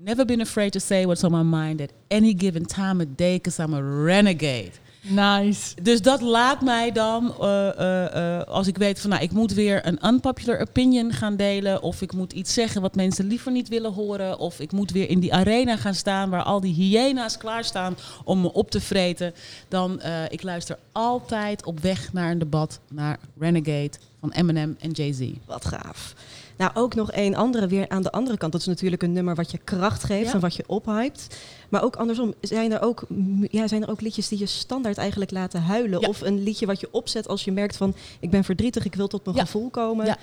Speaker 4: Never been afraid to say what's on my mind at any given time of day, because I'm a renegade.
Speaker 2: Nice.
Speaker 4: Dus dat laat mij dan, eh, eh, eh, als ik weet van nou, ik moet weer een unpopular opinion gaan delen, of ik moet iets zeggen wat mensen liever niet willen horen, of ik moet weer in die arena gaan staan waar al die hyena's klaarstaan om me op te vreten, dan uh, ik luister altijd op weg naar een debat naar Renegade van Eminem en Jay-Z.
Speaker 3: Wat gaaf. Nou, ook nog een andere weer aan de andere kant. Dat is natuurlijk een nummer wat je kracht geeft
Speaker 4: Ja.
Speaker 3: en wat je ophypt. Maar ook andersom, zijn er ook, ja, zijn er ook liedjes die je standaard eigenlijk laten huilen?
Speaker 4: Ja.
Speaker 3: Of een liedje wat je opzet als je merkt van, ik ben verdrietig, ik wil tot mijn
Speaker 4: Ja.
Speaker 3: gevoel komen.
Speaker 4: Ja.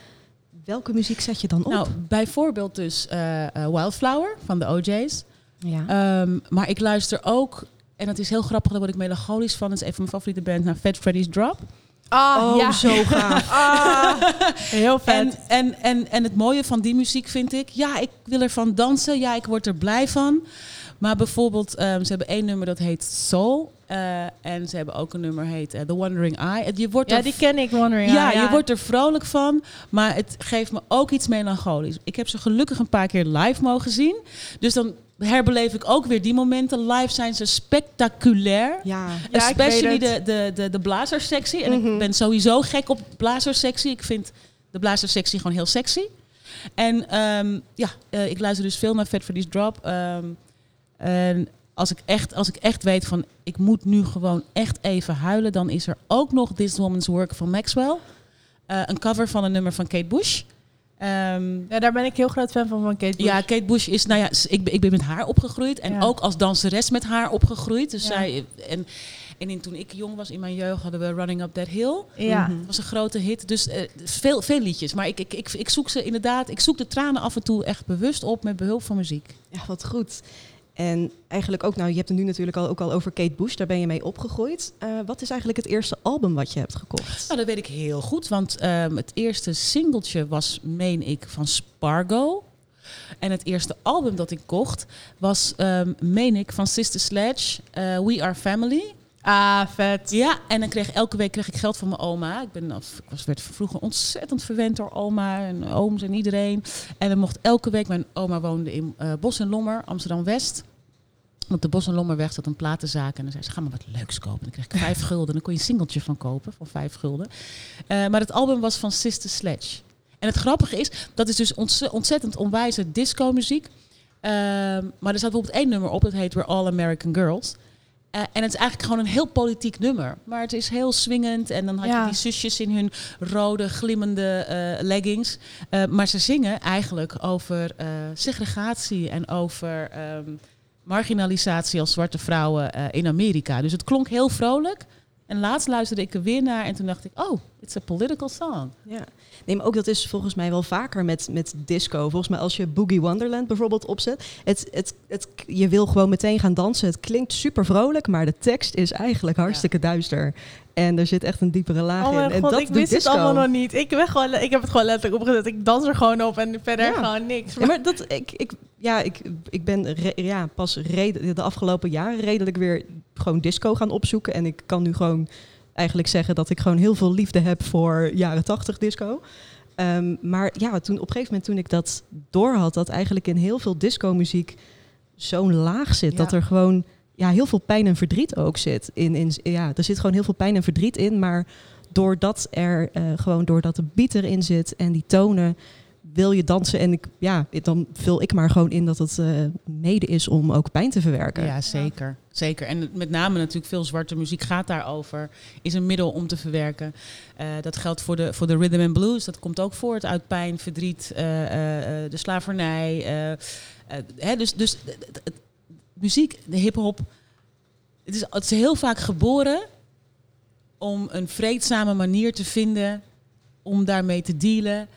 Speaker 3: Welke muziek zet je dan op?
Speaker 4: Nou, bijvoorbeeld dus eh, eh, Wildflower van de OJ's.
Speaker 3: ja.
Speaker 4: Ehm, maar ik luister ook, en het is heel grappig, daar word ik melancholisch van. Het is een van mijn favoriete bands, naar Fat Freddy's Drop.
Speaker 2: Ah,
Speaker 3: oh,
Speaker 2: ja.
Speaker 3: zo gaaf.
Speaker 2: Ah, heel vet.
Speaker 4: En, en, en, en het mooie van die muziek vind ik, ja, ik wil ervan dansen, ja, ik word er blij van. Maar bijvoorbeeld, ehm, ze hebben één nummer dat heet Soul. eh, en ze hebben ook een nummer heet eh, The Wandering Eye. Je wordt
Speaker 2: ja, die ken ik, Wondering.
Speaker 4: ja,
Speaker 2: Eye,
Speaker 4: je wordt er vrolijk van, maar het geeft me ook iets melancholisch. Ik heb ze gelukkig een paar keer live mogen zien. Dus dan herbeleef ik ook weer die momenten. Live zijn ze spectaculair.
Speaker 3: Ja.
Speaker 4: Especially de, de, de, de blazerssectie. En
Speaker 3: Mhm.
Speaker 4: ik ben sowieso gek op blazerssectie. Ik vind de blazerssectie gewoon heel sexy. En ehm, ja, eh, ik luister dus veel naar Fat Freddy's Drop. Ehm, en als ik, echt, als ik echt weet van ik moet nu gewoon echt even huilen, dan is er ook nog This Woman's Work van Maxwell. Eh, een cover van een nummer van Kate Bush. Ehm,
Speaker 2: Ja, daar ben ik heel groot fan van, van Kate Bush.
Speaker 4: ja, Kate Bush is, nou ja, ik, ben- ik ben met haar opgegroeid. En
Speaker 2: Ja.
Speaker 4: ook als danseres met haar opgegroeid. Dus
Speaker 2: Ja.
Speaker 4: zij, en en in, toen ik jong was in mijn jeugd hadden we Running Up That Hill.
Speaker 2: Ja.
Speaker 3: Mhm.
Speaker 4: Dat was een grote hit. Dus eh, veel, veel liedjes. Maar ik, ik, ik, ik zoek ze inderdaad, ik zoek de tranen af en toe echt bewust op met behulp van muziek.
Speaker 3: Ja, wat goed. En eigenlijk ook, nou je hebt het nu natuurlijk al, ook al over Kate Bush, daar ben je mee opgegroeid. Eh, wat is eigenlijk het eerste album wat je hebt gekocht?
Speaker 4: Nou, dat weet ik heel goed, want ehm, het eerste singeltje was, meen ik, van Spargo. En het eerste album dat ik kocht was, ehm, meen ik, van Sister Sledge, eh, We Are Family.
Speaker 2: Ah, vet.
Speaker 4: Ja, en dan kreeg elke week kreeg ik geld van mijn oma. Ik, ben, ik was, werd vroeger ontzettend verwend door oma en ooms en iedereen. En dan mocht elke week, mijn oma woonde in eh, Bos en Lommer, Amsterdam-West. Op de Bos en Lommerweg zat een platenzaak. En dan zei ze, ga maar wat leuks kopen. En dan kreeg ik vijf gulden. Dan kon je een singeltje van kopen, van vijf gulden. Eh, maar het album was van Sister Sledge. En het grappige is, dat is dus ontze- ontzettend onwijze disco-muziek. Ehm, maar er staat bijvoorbeeld één nummer op, dat heet We're All American Girls. Eh, en het is eigenlijk gewoon een heel politiek nummer. Maar het is heel swingend. En dan had
Speaker 2: Ja.
Speaker 4: je die zusjes in hun rode, glimmende eh, leggings. Eh, maar ze zingen eigenlijk over segregatie en over ehm, marginalisatie als zwarte vrouwen in Amerika. Dus het klonk heel vrolijk. En laatst luisterde ik er weer naar en toen dacht ik, oh, it's a political song.
Speaker 3: Ja. Nee, maar ook dat is volgens mij wel vaker met, met disco. Volgens mij als je Boogie Wonderland bijvoorbeeld opzet. Het, het, het, je wil gewoon meteen gaan dansen. Het klinkt super vrolijk, maar de tekst is eigenlijk hartstikke duister. En er zit echt een diepere laag
Speaker 2: Oh
Speaker 3: in. En
Speaker 2: god,
Speaker 3: dat
Speaker 2: ik
Speaker 3: doet
Speaker 2: wist het allemaal nog niet. Ik, ben gewoon, ik heb het gewoon letterlijk opgezet. Ik dans er gewoon op en verder
Speaker 3: Ja.
Speaker 2: gewoon niks.
Speaker 3: Ja, maar dat, ik, ik, ja, ik, ik ben re- ja, pas reden, de afgelopen jaren redelijk weer gewoon disco gaan opzoeken. En ik kan nu gewoon eigenlijk zeggen dat ik gewoon heel veel liefde heb voor jaren tachtig disco. Ehm, maar ja, toen, op een gegeven moment toen ik dat doorhad, dat eigenlijk in heel veel disco-muziek zo'n laag zit.
Speaker 4: Ja.
Speaker 3: Dat er gewoon ja, heel veel pijn en verdriet ook zit. In, in, ja, er zit gewoon heel veel pijn en verdriet in. Maar doordat er eh, gewoon doordat de beat erin zit en die tonen, wil je dansen. En ik, ja, dan vul ik maar gewoon in dat het eh, mede is om ook pijn te verwerken.
Speaker 4: Ja, zeker. Zeker. En met name natuurlijk veel zwarte muziek gaat daarover. Is een middel om te verwerken. Eh, dat geldt voor de, voor de rhythm and blues. Dat komt ook voort uit pijn, verdriet, eh, de slavernij. hè, dus dus muziek, de hip-hop. Het is, het is heel vaak geboren om een vreedzame manier te vinden om daarmee te dealen.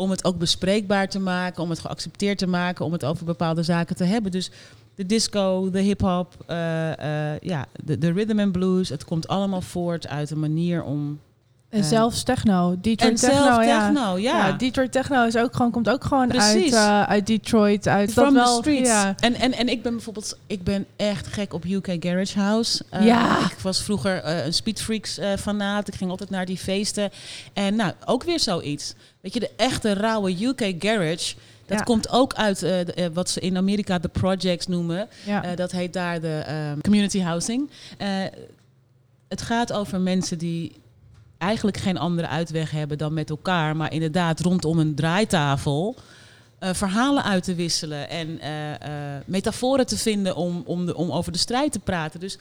Speaker 4: Om het ook bespreekbaar te maken, om het geaccepteerd te maken, om het over bepaalde zaken te hebben. Dus de disco, de hip-hop, eh, eh, ja, de, de rhythm and blues, het komt allemaal voort uit een manier om.
Speaker 2: En
Speaker 4: eh,
Speaker 2: zelfs techno. Detroit
Speaker 4: en
Speaker 2: techno,
Speaker 4: zelf
Speaker 2: ja.
Speaker 4: techno, ja.
Speaker 2: Detroit techno is ook gewoon, komt ook gewoon uit, eh, uit Detroit. Uit
Speaker 4: From
Speaker 2: dat wel,
Speaker 4: streets.
Speaker 2: Ja.
Speaker 4: En, en, en ik ben bijvoorbeeld, ik ben echt gek op UK Garage House. Eh,
Speaker 2: Ja.
Speaker 4: Ik was vroeger eh, een Speed Freaks eh fanaat. Ik ging altijd naar die feesten. En nou, ook weer zoiets. Weet je, de echte rauwe UK Garage. Dat
Speaker 2: Ja.
Speaker 4: komt ook uit de- wat ze in Amerika de projects noemen.
Speaker 2: Ja.
Speaker 4: Dat heet daar de ehm, community housing. Het gaat over mensen die eigenlijk geen andere uitweg hebben dan met elkaar, maar inderdaad rondom een draaitafel eh, verhalen uit te wisselen en eh, eh, metaforen te vinden om, om, de, om over de strijd te praten. Dus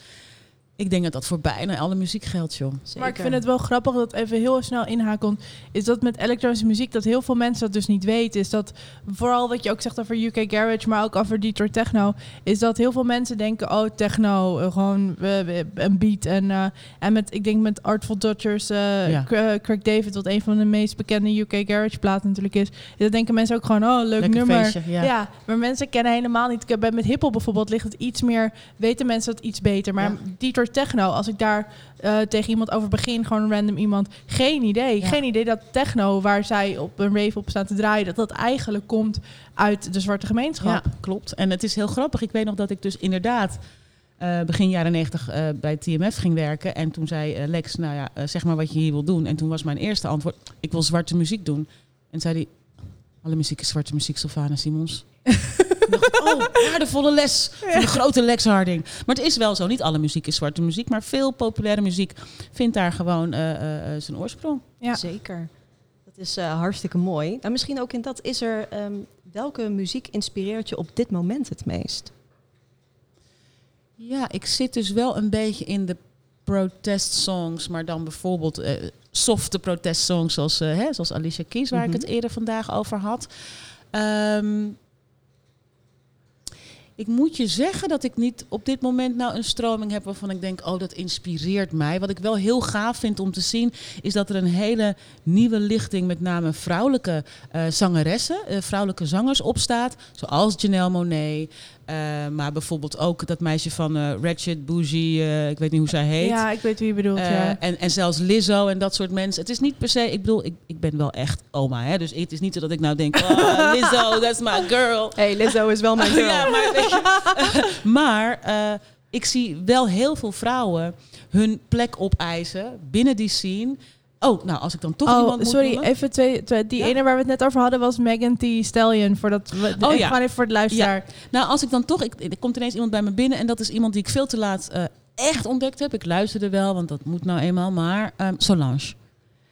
Speaker 4: ik denk dat dat voor bijna alle muziek geldt, joh.
Speaker 2: Maar ik vind het wel grappig dat even heel snel inhaken. Is dat met elektronische muziek dat heel veel mensen dat dus niet weten. Is dat vooral wat je ook zegt over UK Garage, maar ook over Detroit Techno. Is dat heel veel mensen denken: oh, techno, eh, gewoon eh, eh, een beat. En, eh, en met, ik denk met Artful Dodgers,
Speaker 4: Ja.
Speaker 2: Craig David, wat een van de meest bekende UK Garage platen natuurlijk is. Dat denken mensen ook gewoon: oh, leuk
Speaker 4: Lekker
Speaker 2: nummer.
Speaker 4: feestje, ja.
Speaker 2: ja, maar mensen kennen helemaal niet. Ik heb- Bij met hiphop bijvoorbeeld ligt het iets meer, weten mensen dat iets beter. Maar
Speaker 4: Ja.
Speaker 2: Detroit Techno, als ik daar eh, tegen iemand over begin, gewoon een random iemand, geen idee.
Speaker 4: Ja.
Speaker 2: Geen idee dat techno, waar zij op een rave op staan te draaien, dat dat eigenlijk komt uit de zwarte gemeenschap.
Speaker 4: Ja, klopt. En het is heel grappig. Ik weet nog dat ik dus inderdaad eh, begin jaren negentig eh, bij TMF ging werken. En toen zei Lex, nou ja, zeg maar wat je hier wil doen. En toen was mijn eerste antwoord, ik wil zwarte muziek doen. En zei hij, alle muziek is zwarte muziek, Sylvana Simons. Dacht, oh, waardevolle les van de grote Lex Harding. Maar het is wel zo, niet alle muziek is zwarte muziek. Maar veel populaire muziek vindt daar gewoon eh, eh, eh, zijn oorsprong.
Speaker 2: Ja.
Speaker 3: Zeker. Dat is eh, hartstikke mooi. En misschien ook in dat is er. ehm, welke muziek inspireert je op dit moment het meest?
Speaker 4: Ja, ik zit dus wel een beetje in de protestsongs, maar dan bijvoorbeeld eh, softe protestsongs zoals, eh, hè, zoals Alicia Keys, waar
Speaker 3: Mhm.
Speaker 4: ik het eerder vandaag over had. Ehm, ik moet je zeggen dat ik niet op dit moment nou een stroming heb waarvan ik denk, oh, dat inspireert mij. Wat ik wel heel gaaf vind om te zien, is dat er een hele nieuwe lichting, met name vrouwelijke eh, zangeressen, eh, vrouwelijke zangers opstaat. Zoals Janelle Monet, Eh, maar bijvoorbeeld ook dat meisje van eh Ratchet, Bougie, eh, ik weet niet hoe zij heet.
Speaker 2: Ja, ik weet wie je bedoelt. Ja.
Speaker 4: en, en zelfs Lizzo en dat soort mensen. Het is niet per se, ik bedoel, ik, ik ben wel echt oma. Hè? Dus het is niet zo dat ik nou denk, oh, Lizzo, that's my girl.
Speaker 3: Hey, Lizzo is wel mijn girl.
Speaker 4: ja, maar je, maar ik zie wel heel veel vrouwen hun plek opeisen binnen die scene. Oh, nou, als ik dan toch
Speaker 2: Oh,
Speaker 4: iemand moet
Speaker 2: sorry,
Speaker 4: noemen.
Speaker 2: even twee, twee- Die
Speaker 4: Ja?
Speaker 2: ene waar we het net over hadden was Megan Thee Stallion. Voordat we,
Speaker 4: Oh, ja.
Speaker 2: gewoon even voor het luisteraar.
Speaker 4: Nou, als ik dan toch... Ik, er komt ineens iemand bij me binnen... en dat is iemand die ik veel te laat eh, echt ontdekt heb. Ik luisterde wel, want dat moet nou eenmaal. Maar ehm, Solange.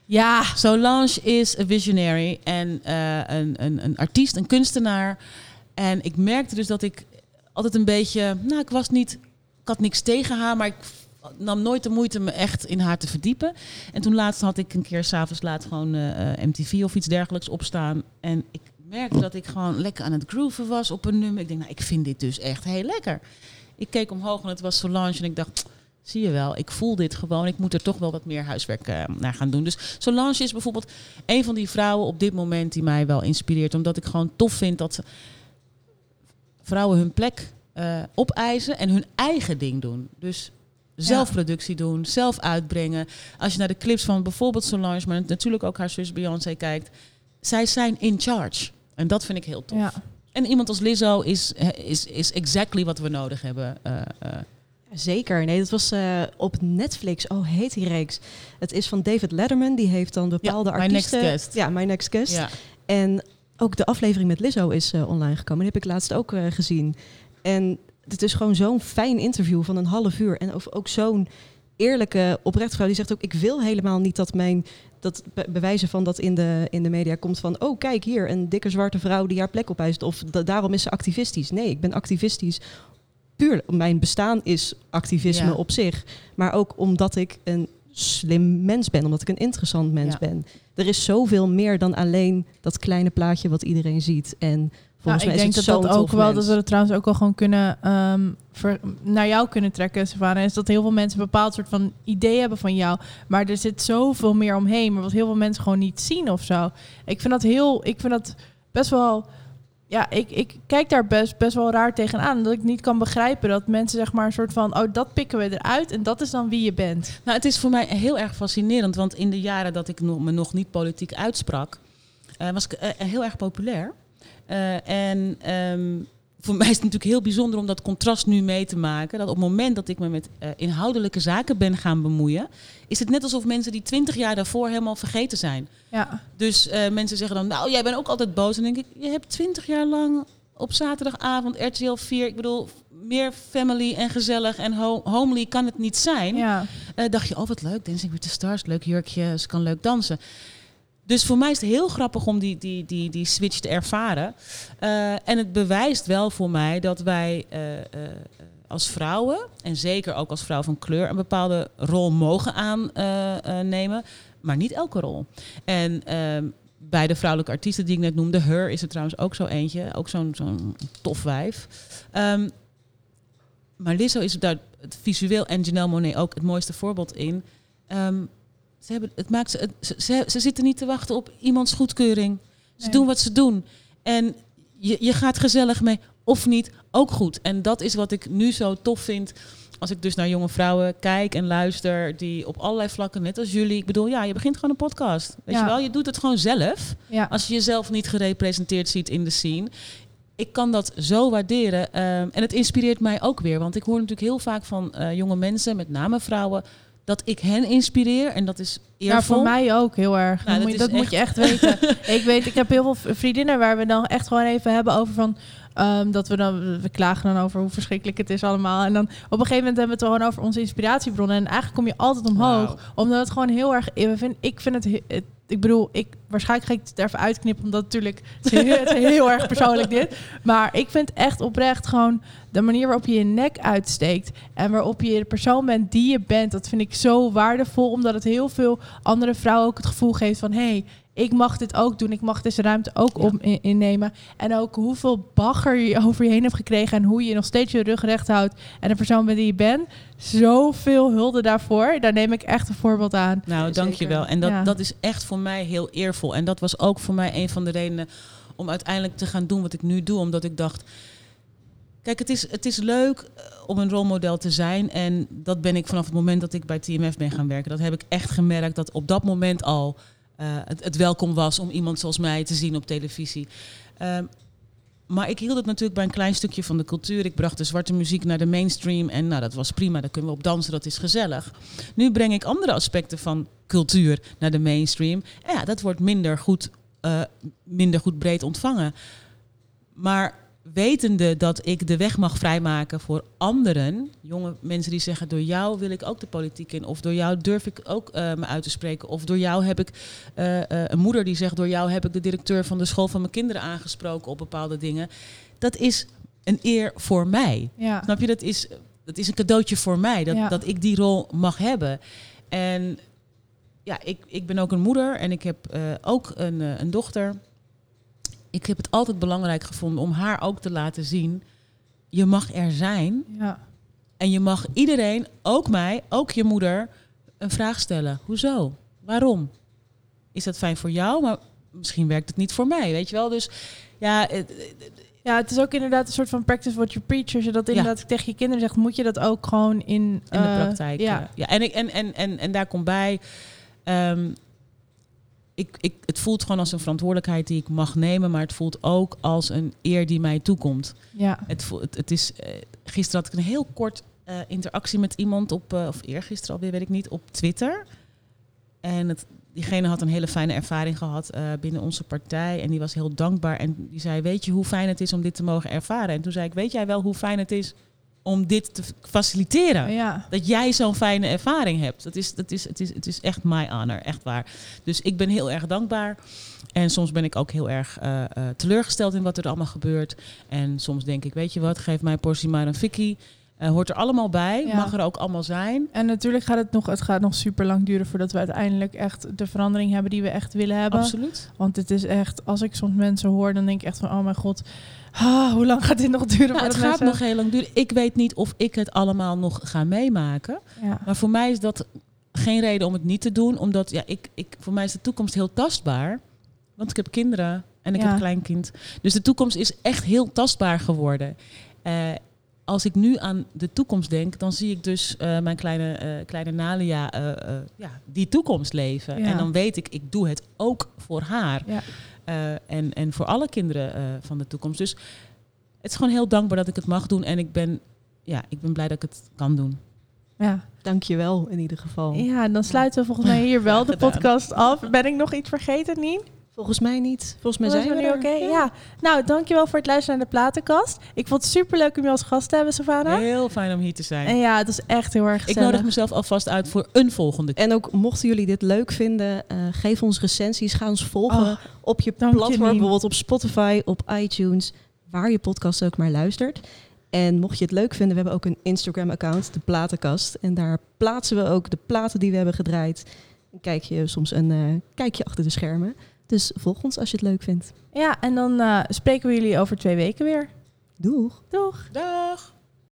Speaker 2: Ja.
Speaker 4: Solange is een visionary en eh, een, een, een artiest, een kunstenaar. En ik merkte dus dat ik altijd een beetje... Nou, ik was niet... Ik had niks tegen haar, maar ik nam nooit de moeite me echt in haar te verdiepen. En toen laatst had ik een keer s'avonds laat gewoon eh, eh, MTV of iets dergelijks opstaan. En ik merkte dat ik gewoon lekker aan het grooven was op een nummer. Ik denk, nou, ik vind dit dus echt heel lekker. Ik keek omhoog en het was Solange en ik dacht... Zie je wel, ik voel dit gewoon. Ik moet er toch wel wat meer huiswerk eh, naar gaan doen. Dus Solange is bijvoorbeeld een van die vrouwen op dit moment die mij wel inspireert. Omdat ik gewoon tof vind dat vrouwen hun plek opeisen en hun eigen ding doen. Dus zelf productie doen, zelf uitbrengen. Als je naar de clips van bijvoorbeeld Solange, maar natuurlijk ook haar zus Beyoncé kijkt. Zij zijn in charge. En dat vind ik heel tof.
Speaker 2: Ja.
Speaker 4: En iemand als Lizzo is, is, is exactly wat we nodig hebben. eh, eh.
Speaker 3: Zeker. Nee, dat was eh, op Netflix. Oh, heet die reeks. Het is van David Letterman. Die heeft dan bepaalde
Speaker 4: My Next
Speaker 3: artiesten...
Speaker 4: Guest.
Speaker 3: Ja, My Next Guest.
Speaker 4: Ja.
Speaker 3: En ook de aflevering met Lizzo is eh, online gekomen. Die heb ik laatst ook eh, gezien. En het is gewoon zo'n fijn interview van een half uur. En over ook zo'n eerlijke, oprecht vrouw. Die zegt ook, ik wil helemaal niet dat mijn... Dat be- bewijzen van dat in de, in de media komt van... oh, kijk hier, een dikke zwarte vrouw die haar plek opeist. Of da- daarom is ze activistisch. Nee, ik ben activistisch puur... Mijn bestaan is activisme
Speaker 4: Ja.
Speaker 3: op zich. Maar ook omdat ik een slim mens ben. Omdat ik een interessant mens
Speaker 4: Ja.
Speaker 3: ben. Er is zoveel meer dan alleen dat kleine plaatje wat iedereen ziet. En volgens
Speaker 2: Nou,
Speaker 3: mij
Speaker 2: ik
Speaker 3: is
Speaker 2: denk dat dat ook wel, dat we het trouwens ook wel gewoon kunnen ehm, ver- naar jou kunnen trekken, Savannah. Is dat heel veel mensen een bepaald soort van idee hebben van jou. Maar er zit zoveel meer omheen, maar wat heel veel mensen gewoon niet zien of zo. Ik vind dat heel, ik vind dat best wel. Ja, ik, ik kijk daar best, best wel raar tegenaan. Dat ik niet kan begrijpen dat mensen zeg maar een soort van... oh, dat pikken we eruit en dat is dan wie je bent.
Speaker 4: Nou, het is voor mij heel erg fascinerend. Want in de jaren dat ik me nog niet politiek uitsprak, eh, was ik eh, heel erg populair. Eh, en ehm, voor mij is het natuurlijk heel bijzonder om dat contrast nu mee te maken. Dat op het moment dat ik me met eh, inhoudelijke zaken ben gaan bemoeien, is het net alsof mensen die twintig jaar daarvoor helemaal vergeten zijn.
Speaker 2: Ja.
Speaker 4: Dus eh, mensen zeggen dan, nou, jij bent ook altijd boos. En dan denk ik, je hebt twintig jaar lang op zaterdagavond RTL 4, ik bedoel, meer family en gezellig en ho- homely kan het niet zijn.
Speaker 2: Ja.
Speaker 4: Dacht je, oh wat leuk, Dancing with the Stars, leuk jurkje, ze kan leuk dansen. Dus voor mij is het heel grappig om die, die, die, die switch te ervaren. Eh, en het bewijst wel voor mij dat wij eh, eh, als vrouwen, en zeker ook als vrouw van kleur, een bepaalde rol mogen aannemen, maar niet elke rol. En ehm, bij de vrouwelijke artiesten die ik net noemde, Her is er trouwens ook zo eentje, ook zo'n zo'n tof wijf. Ehm, maar Lizzo is daar het visueel en Janelle Monet ook het mooiste voorbeeld in. Ehm, ze, hebben, het maakt ze, ze, ze, zitten niet te wachten op iemands goedkeuring. Ze
Speaker 2: Nee.
Speaker 4: doen wat ze doen. En je, je gaat gezellig mee, of niet, ook goed. En dat is wat ik nu zo tof vind. Als ik dus naar jonge vrouwen kijk en luister, die op allerlei vlakken, net als jullie. Ik bedoel, ja, je begint gewoon een podcast. Weet
Speaker 2: Ja.
Speaker 4: je wel, je doet het gewoon zelf.
Speaker 2: Ja.
Speaker 4: Als je jezelf niet gerepresenteerd ziet in de scene. Ik kan dat zo waarderen. ehm, en het inspireert mij ook weer. Want ik hoor natuurlijk heel vaak van eh, jonge mensen, met name vrouwen, dat ik hen inspireer. En dat is
Speaker 2: Ja,
Speaker 4: eervol.
Speaker 2: voor mij ook heel erg.
Speaker 4: Nou,
Speaker 2: dat moet,
Speaker 4: is
Speaker 2: dat moet je echt weten. ik weet, ik heb heel veel vriendinnen waar we dan echt gewoon even hebben over van. Ehm, dat we dan, we klagen dan over hoe verschrikkelijk het is allemaal. En dan op een gegeven moment hebben we het gewoon over onze inspiratiebronnen. En eigenlijk kom je altijd omhoog. Omdat het gewoon heel erg. Ik vind, ik vind het, he- het. Ik bedoel, ik, waarschijnlijk ga ik het er even uitknippen. Omdat natuurlijk. Het is heel, het is heel erg persoonlijk dit. Maar ik vind echt oprecht gewoon. De manier waarop je je nek uitsteekt. En waarop je de persoon bent die je bent. Dat vind ik zo waardevol. Omdat het heel veel andere vrouwen ook het gevoel geeft van... hé, hey, ik mag dit ook doen. Ik mag deze ruimte ook om in- innemen. En ook hoeveel bagger je over je heen hebt gekregen... en hoe je nog steeds je rug recht houdt... en de persoon bent die je bent. Zoveel hulde daarvoor. Daar neem ik echt een voorbeeld aan.
Speaker 4: Nou, dankjewel. En dat,
Speaker 2: Ja.
Speaker 4: dat is echt voor mij heel eervol. En dat was ook voor mij een van de redenen om uiteindelijk te gaan doen wat ik nu doe. Omdat ik dacht, Kijk, het is, het is leuk eh, om een rolmodel te zijn. En dat ben ik vanaf het moment dat ik bij TMF ben gaan werken. Dat heb ik echt gemerkt dat op dat moment al het, het welkom was om iemand zoals mij te zien op televisie. Ehm, maar ik hield het natuurlijk bij een klein stukje van de cultuur. Ik bracht de zwarte muziek naar de mainstream. En nou, dat was prima, daar kunnen we op dansen, dat is gezellig. Nu breng ik andere aspecten van cultuur naar de mainstream. En ja, dat wordt minder goed, eh, minder goed breed ontvangen. Maar wetende dat ik de weg mag vrijmaken voor anderen, jonge mensen die zeggen door jou wil ik ook de politiek in, of door jou durf ik ook eh, me uit te spreken, of door jou heb ik eh, eh, een moeder die zegt door jou heb ik de directeur van de school van mijn kinderen aangesproken op bepaalde dingen. Dat is een eer voor mij.
Speaker 2: Ja.
Speaker 4: Snap je? Dat is, dat is een cadeautje voor mij, dat,
Speaker 2: Ja.
Speaker 4: dat ik die rol mag hebben. En ja, ik, ik ben ook een moeder en ik heb ook een, een dochter. Ik heb het altijd belangrijk gevonden om haar ook te laten zien. Je mag er zijn
Speaker 2: Ja.
Speaker 4: en je mag iedereen, ook mij, ook je moeder, een vraag stellen. Hoezo? Waarom? Is dat fijn voor jou? Maar misschien werkt het niet voor mij, weet je wel? Dus ja, het-
Speaker 2: Ja, het is ook inderdaad een soort van practice what you preach. Als je dat inderdaad tegen je kinderen zegt, moet je dat ook gewoon in,
Speaker 4: in de
Speaker 2: eh,
Speaker 4: praktijk.
Speaker 2: Ja.
Speaker 4: Ja, ja en, ik, en, en, en, en daar komt bij. ehm, ik, ik, het voelt gewoon als een verantwoordelijkheid die ik mag nemen, maar het voelt ook als een eer die mij toekomt.
Speaker 2: Ja.
Speaker 4: Het, voelt, het, het is, eh, gisteren had ik een heel kort eh, interactie met iemand op, eh, of eergisteren alweer, weet ik niet, op Twitter. En het, diegene had een hele fijne ervaring gehad eh, binnen onze partij. En die was heel dankbaar. En die zei, weet je hoe fijn het is om dit te mogen ervaren? En toen zei ik, weet jij wel hoe fijn het is om dit te faciliteren?
Speaker 2: Ja.
Speaker 4: Dat jij zo'n fijne ervaring hebt. Dat is, dat is, het, is, het is echt my honor, echt waar. Dus ik ben heel erg dankbaar. En soms ben ik ook heel erg eh, eh, teleurgesteld in wat er allemaal gebeurt. En soms denk ik, weet je wat, geef mijn portie maar een fikkie. Eh, hoort er allemaal bij,
Speaker 2: Ja.
Speaker 4: mag er ook allemaal zijn.
Speaker 2: En natuurlijk gaat het nog, het gaat nog super lang duren voordat we uiteindelijk echt de verandering hebben die we echt willen hebben.
Speaker 4: Absoluut.
Speaker 2: Want het is echt, als ik soms mensen hoor, dan denk ik echt van, oh mijn god, ah, hoe lang gaat dit nog duren?
Speaker 4: Nou, het gaat
Speaker 2: mensen-
Speaker 4: nog heel lang duren. Ik weet niet of ik het allemaal nog ga meemaken.
Speaker 2: Ja.
Speaker 4: Maar voor mij is dat geen reden om het niet te doen. Omdat ja, ik, ik, voor mij is de toekomst heel tastbaar. Want ik heb kinderen en ik
Speaker 2: Ja.
Speaker 4: heb een kleinkind. Dus de toekomst is echt heel tastbaar geworden. Eh, als ik nu aan de toekomst denk, dan zie ik dus eh, mijn kleine, eh, kleine Nalia ja, die toekomst leven.
Speaker 2: Ja.
Speaker 4: En dan weet ik, ik doe het ook voor haar. Eh, en, en voor alle kinderen eh, van de toekomst. Dus het is gewoon heel dankbaar dat ik het mag doen. En ik ben, ja, ik ben blij dat ik het kan doen.
Speaker 2: Ja.
Speaker 3: Dankjewel in ieder geval.
Speaker 2: ja, dan sluiten we volgens mij hier wel de podcast af. Ben ik nog iets vergeten, Nien?
Speaker 3: Volgens mij niet. Volgens mij zijn we
Speaker 2: nu oké? Ja. Nou, dankjewel voor het luisteren naar de platenkast. Ik vond het super leuk om je als gast te hebben, Savannah.
Speaker 4: Heel fijn om hier te zijn.
Speaker 2: En ja, het was echt heel erg
Speaker 4: ik
Speaker 2: gezellig.
Speaker 4: nodig mezelf alvast uit voor een volgende keer.
Speaker 3: En ook mochten jullie dit leuk vinden, eh, geef ons recensies. Ga ons volgen
Speaker 2: Oh,
Speaker 3: op je platform, bijvoorbeeld op Spotify, op iTunes, waar je podcast ook maar luistert. En mocht je het leuk vinden, we hebben ook een Instagram-account, de Platenkast. En daar plaatsen we ook de platen die we hebben gedraaid. Dan kijk je soms een eh, kijkje achter de schermen. Dus volg ons als je het leuk vindt.
Speaker 2: Ja, en dan eh, spreken we jullie over twee weken weer.
Speaker 3: Doeg!
Speaker 2: Doeg!
Speaker 4: Dag!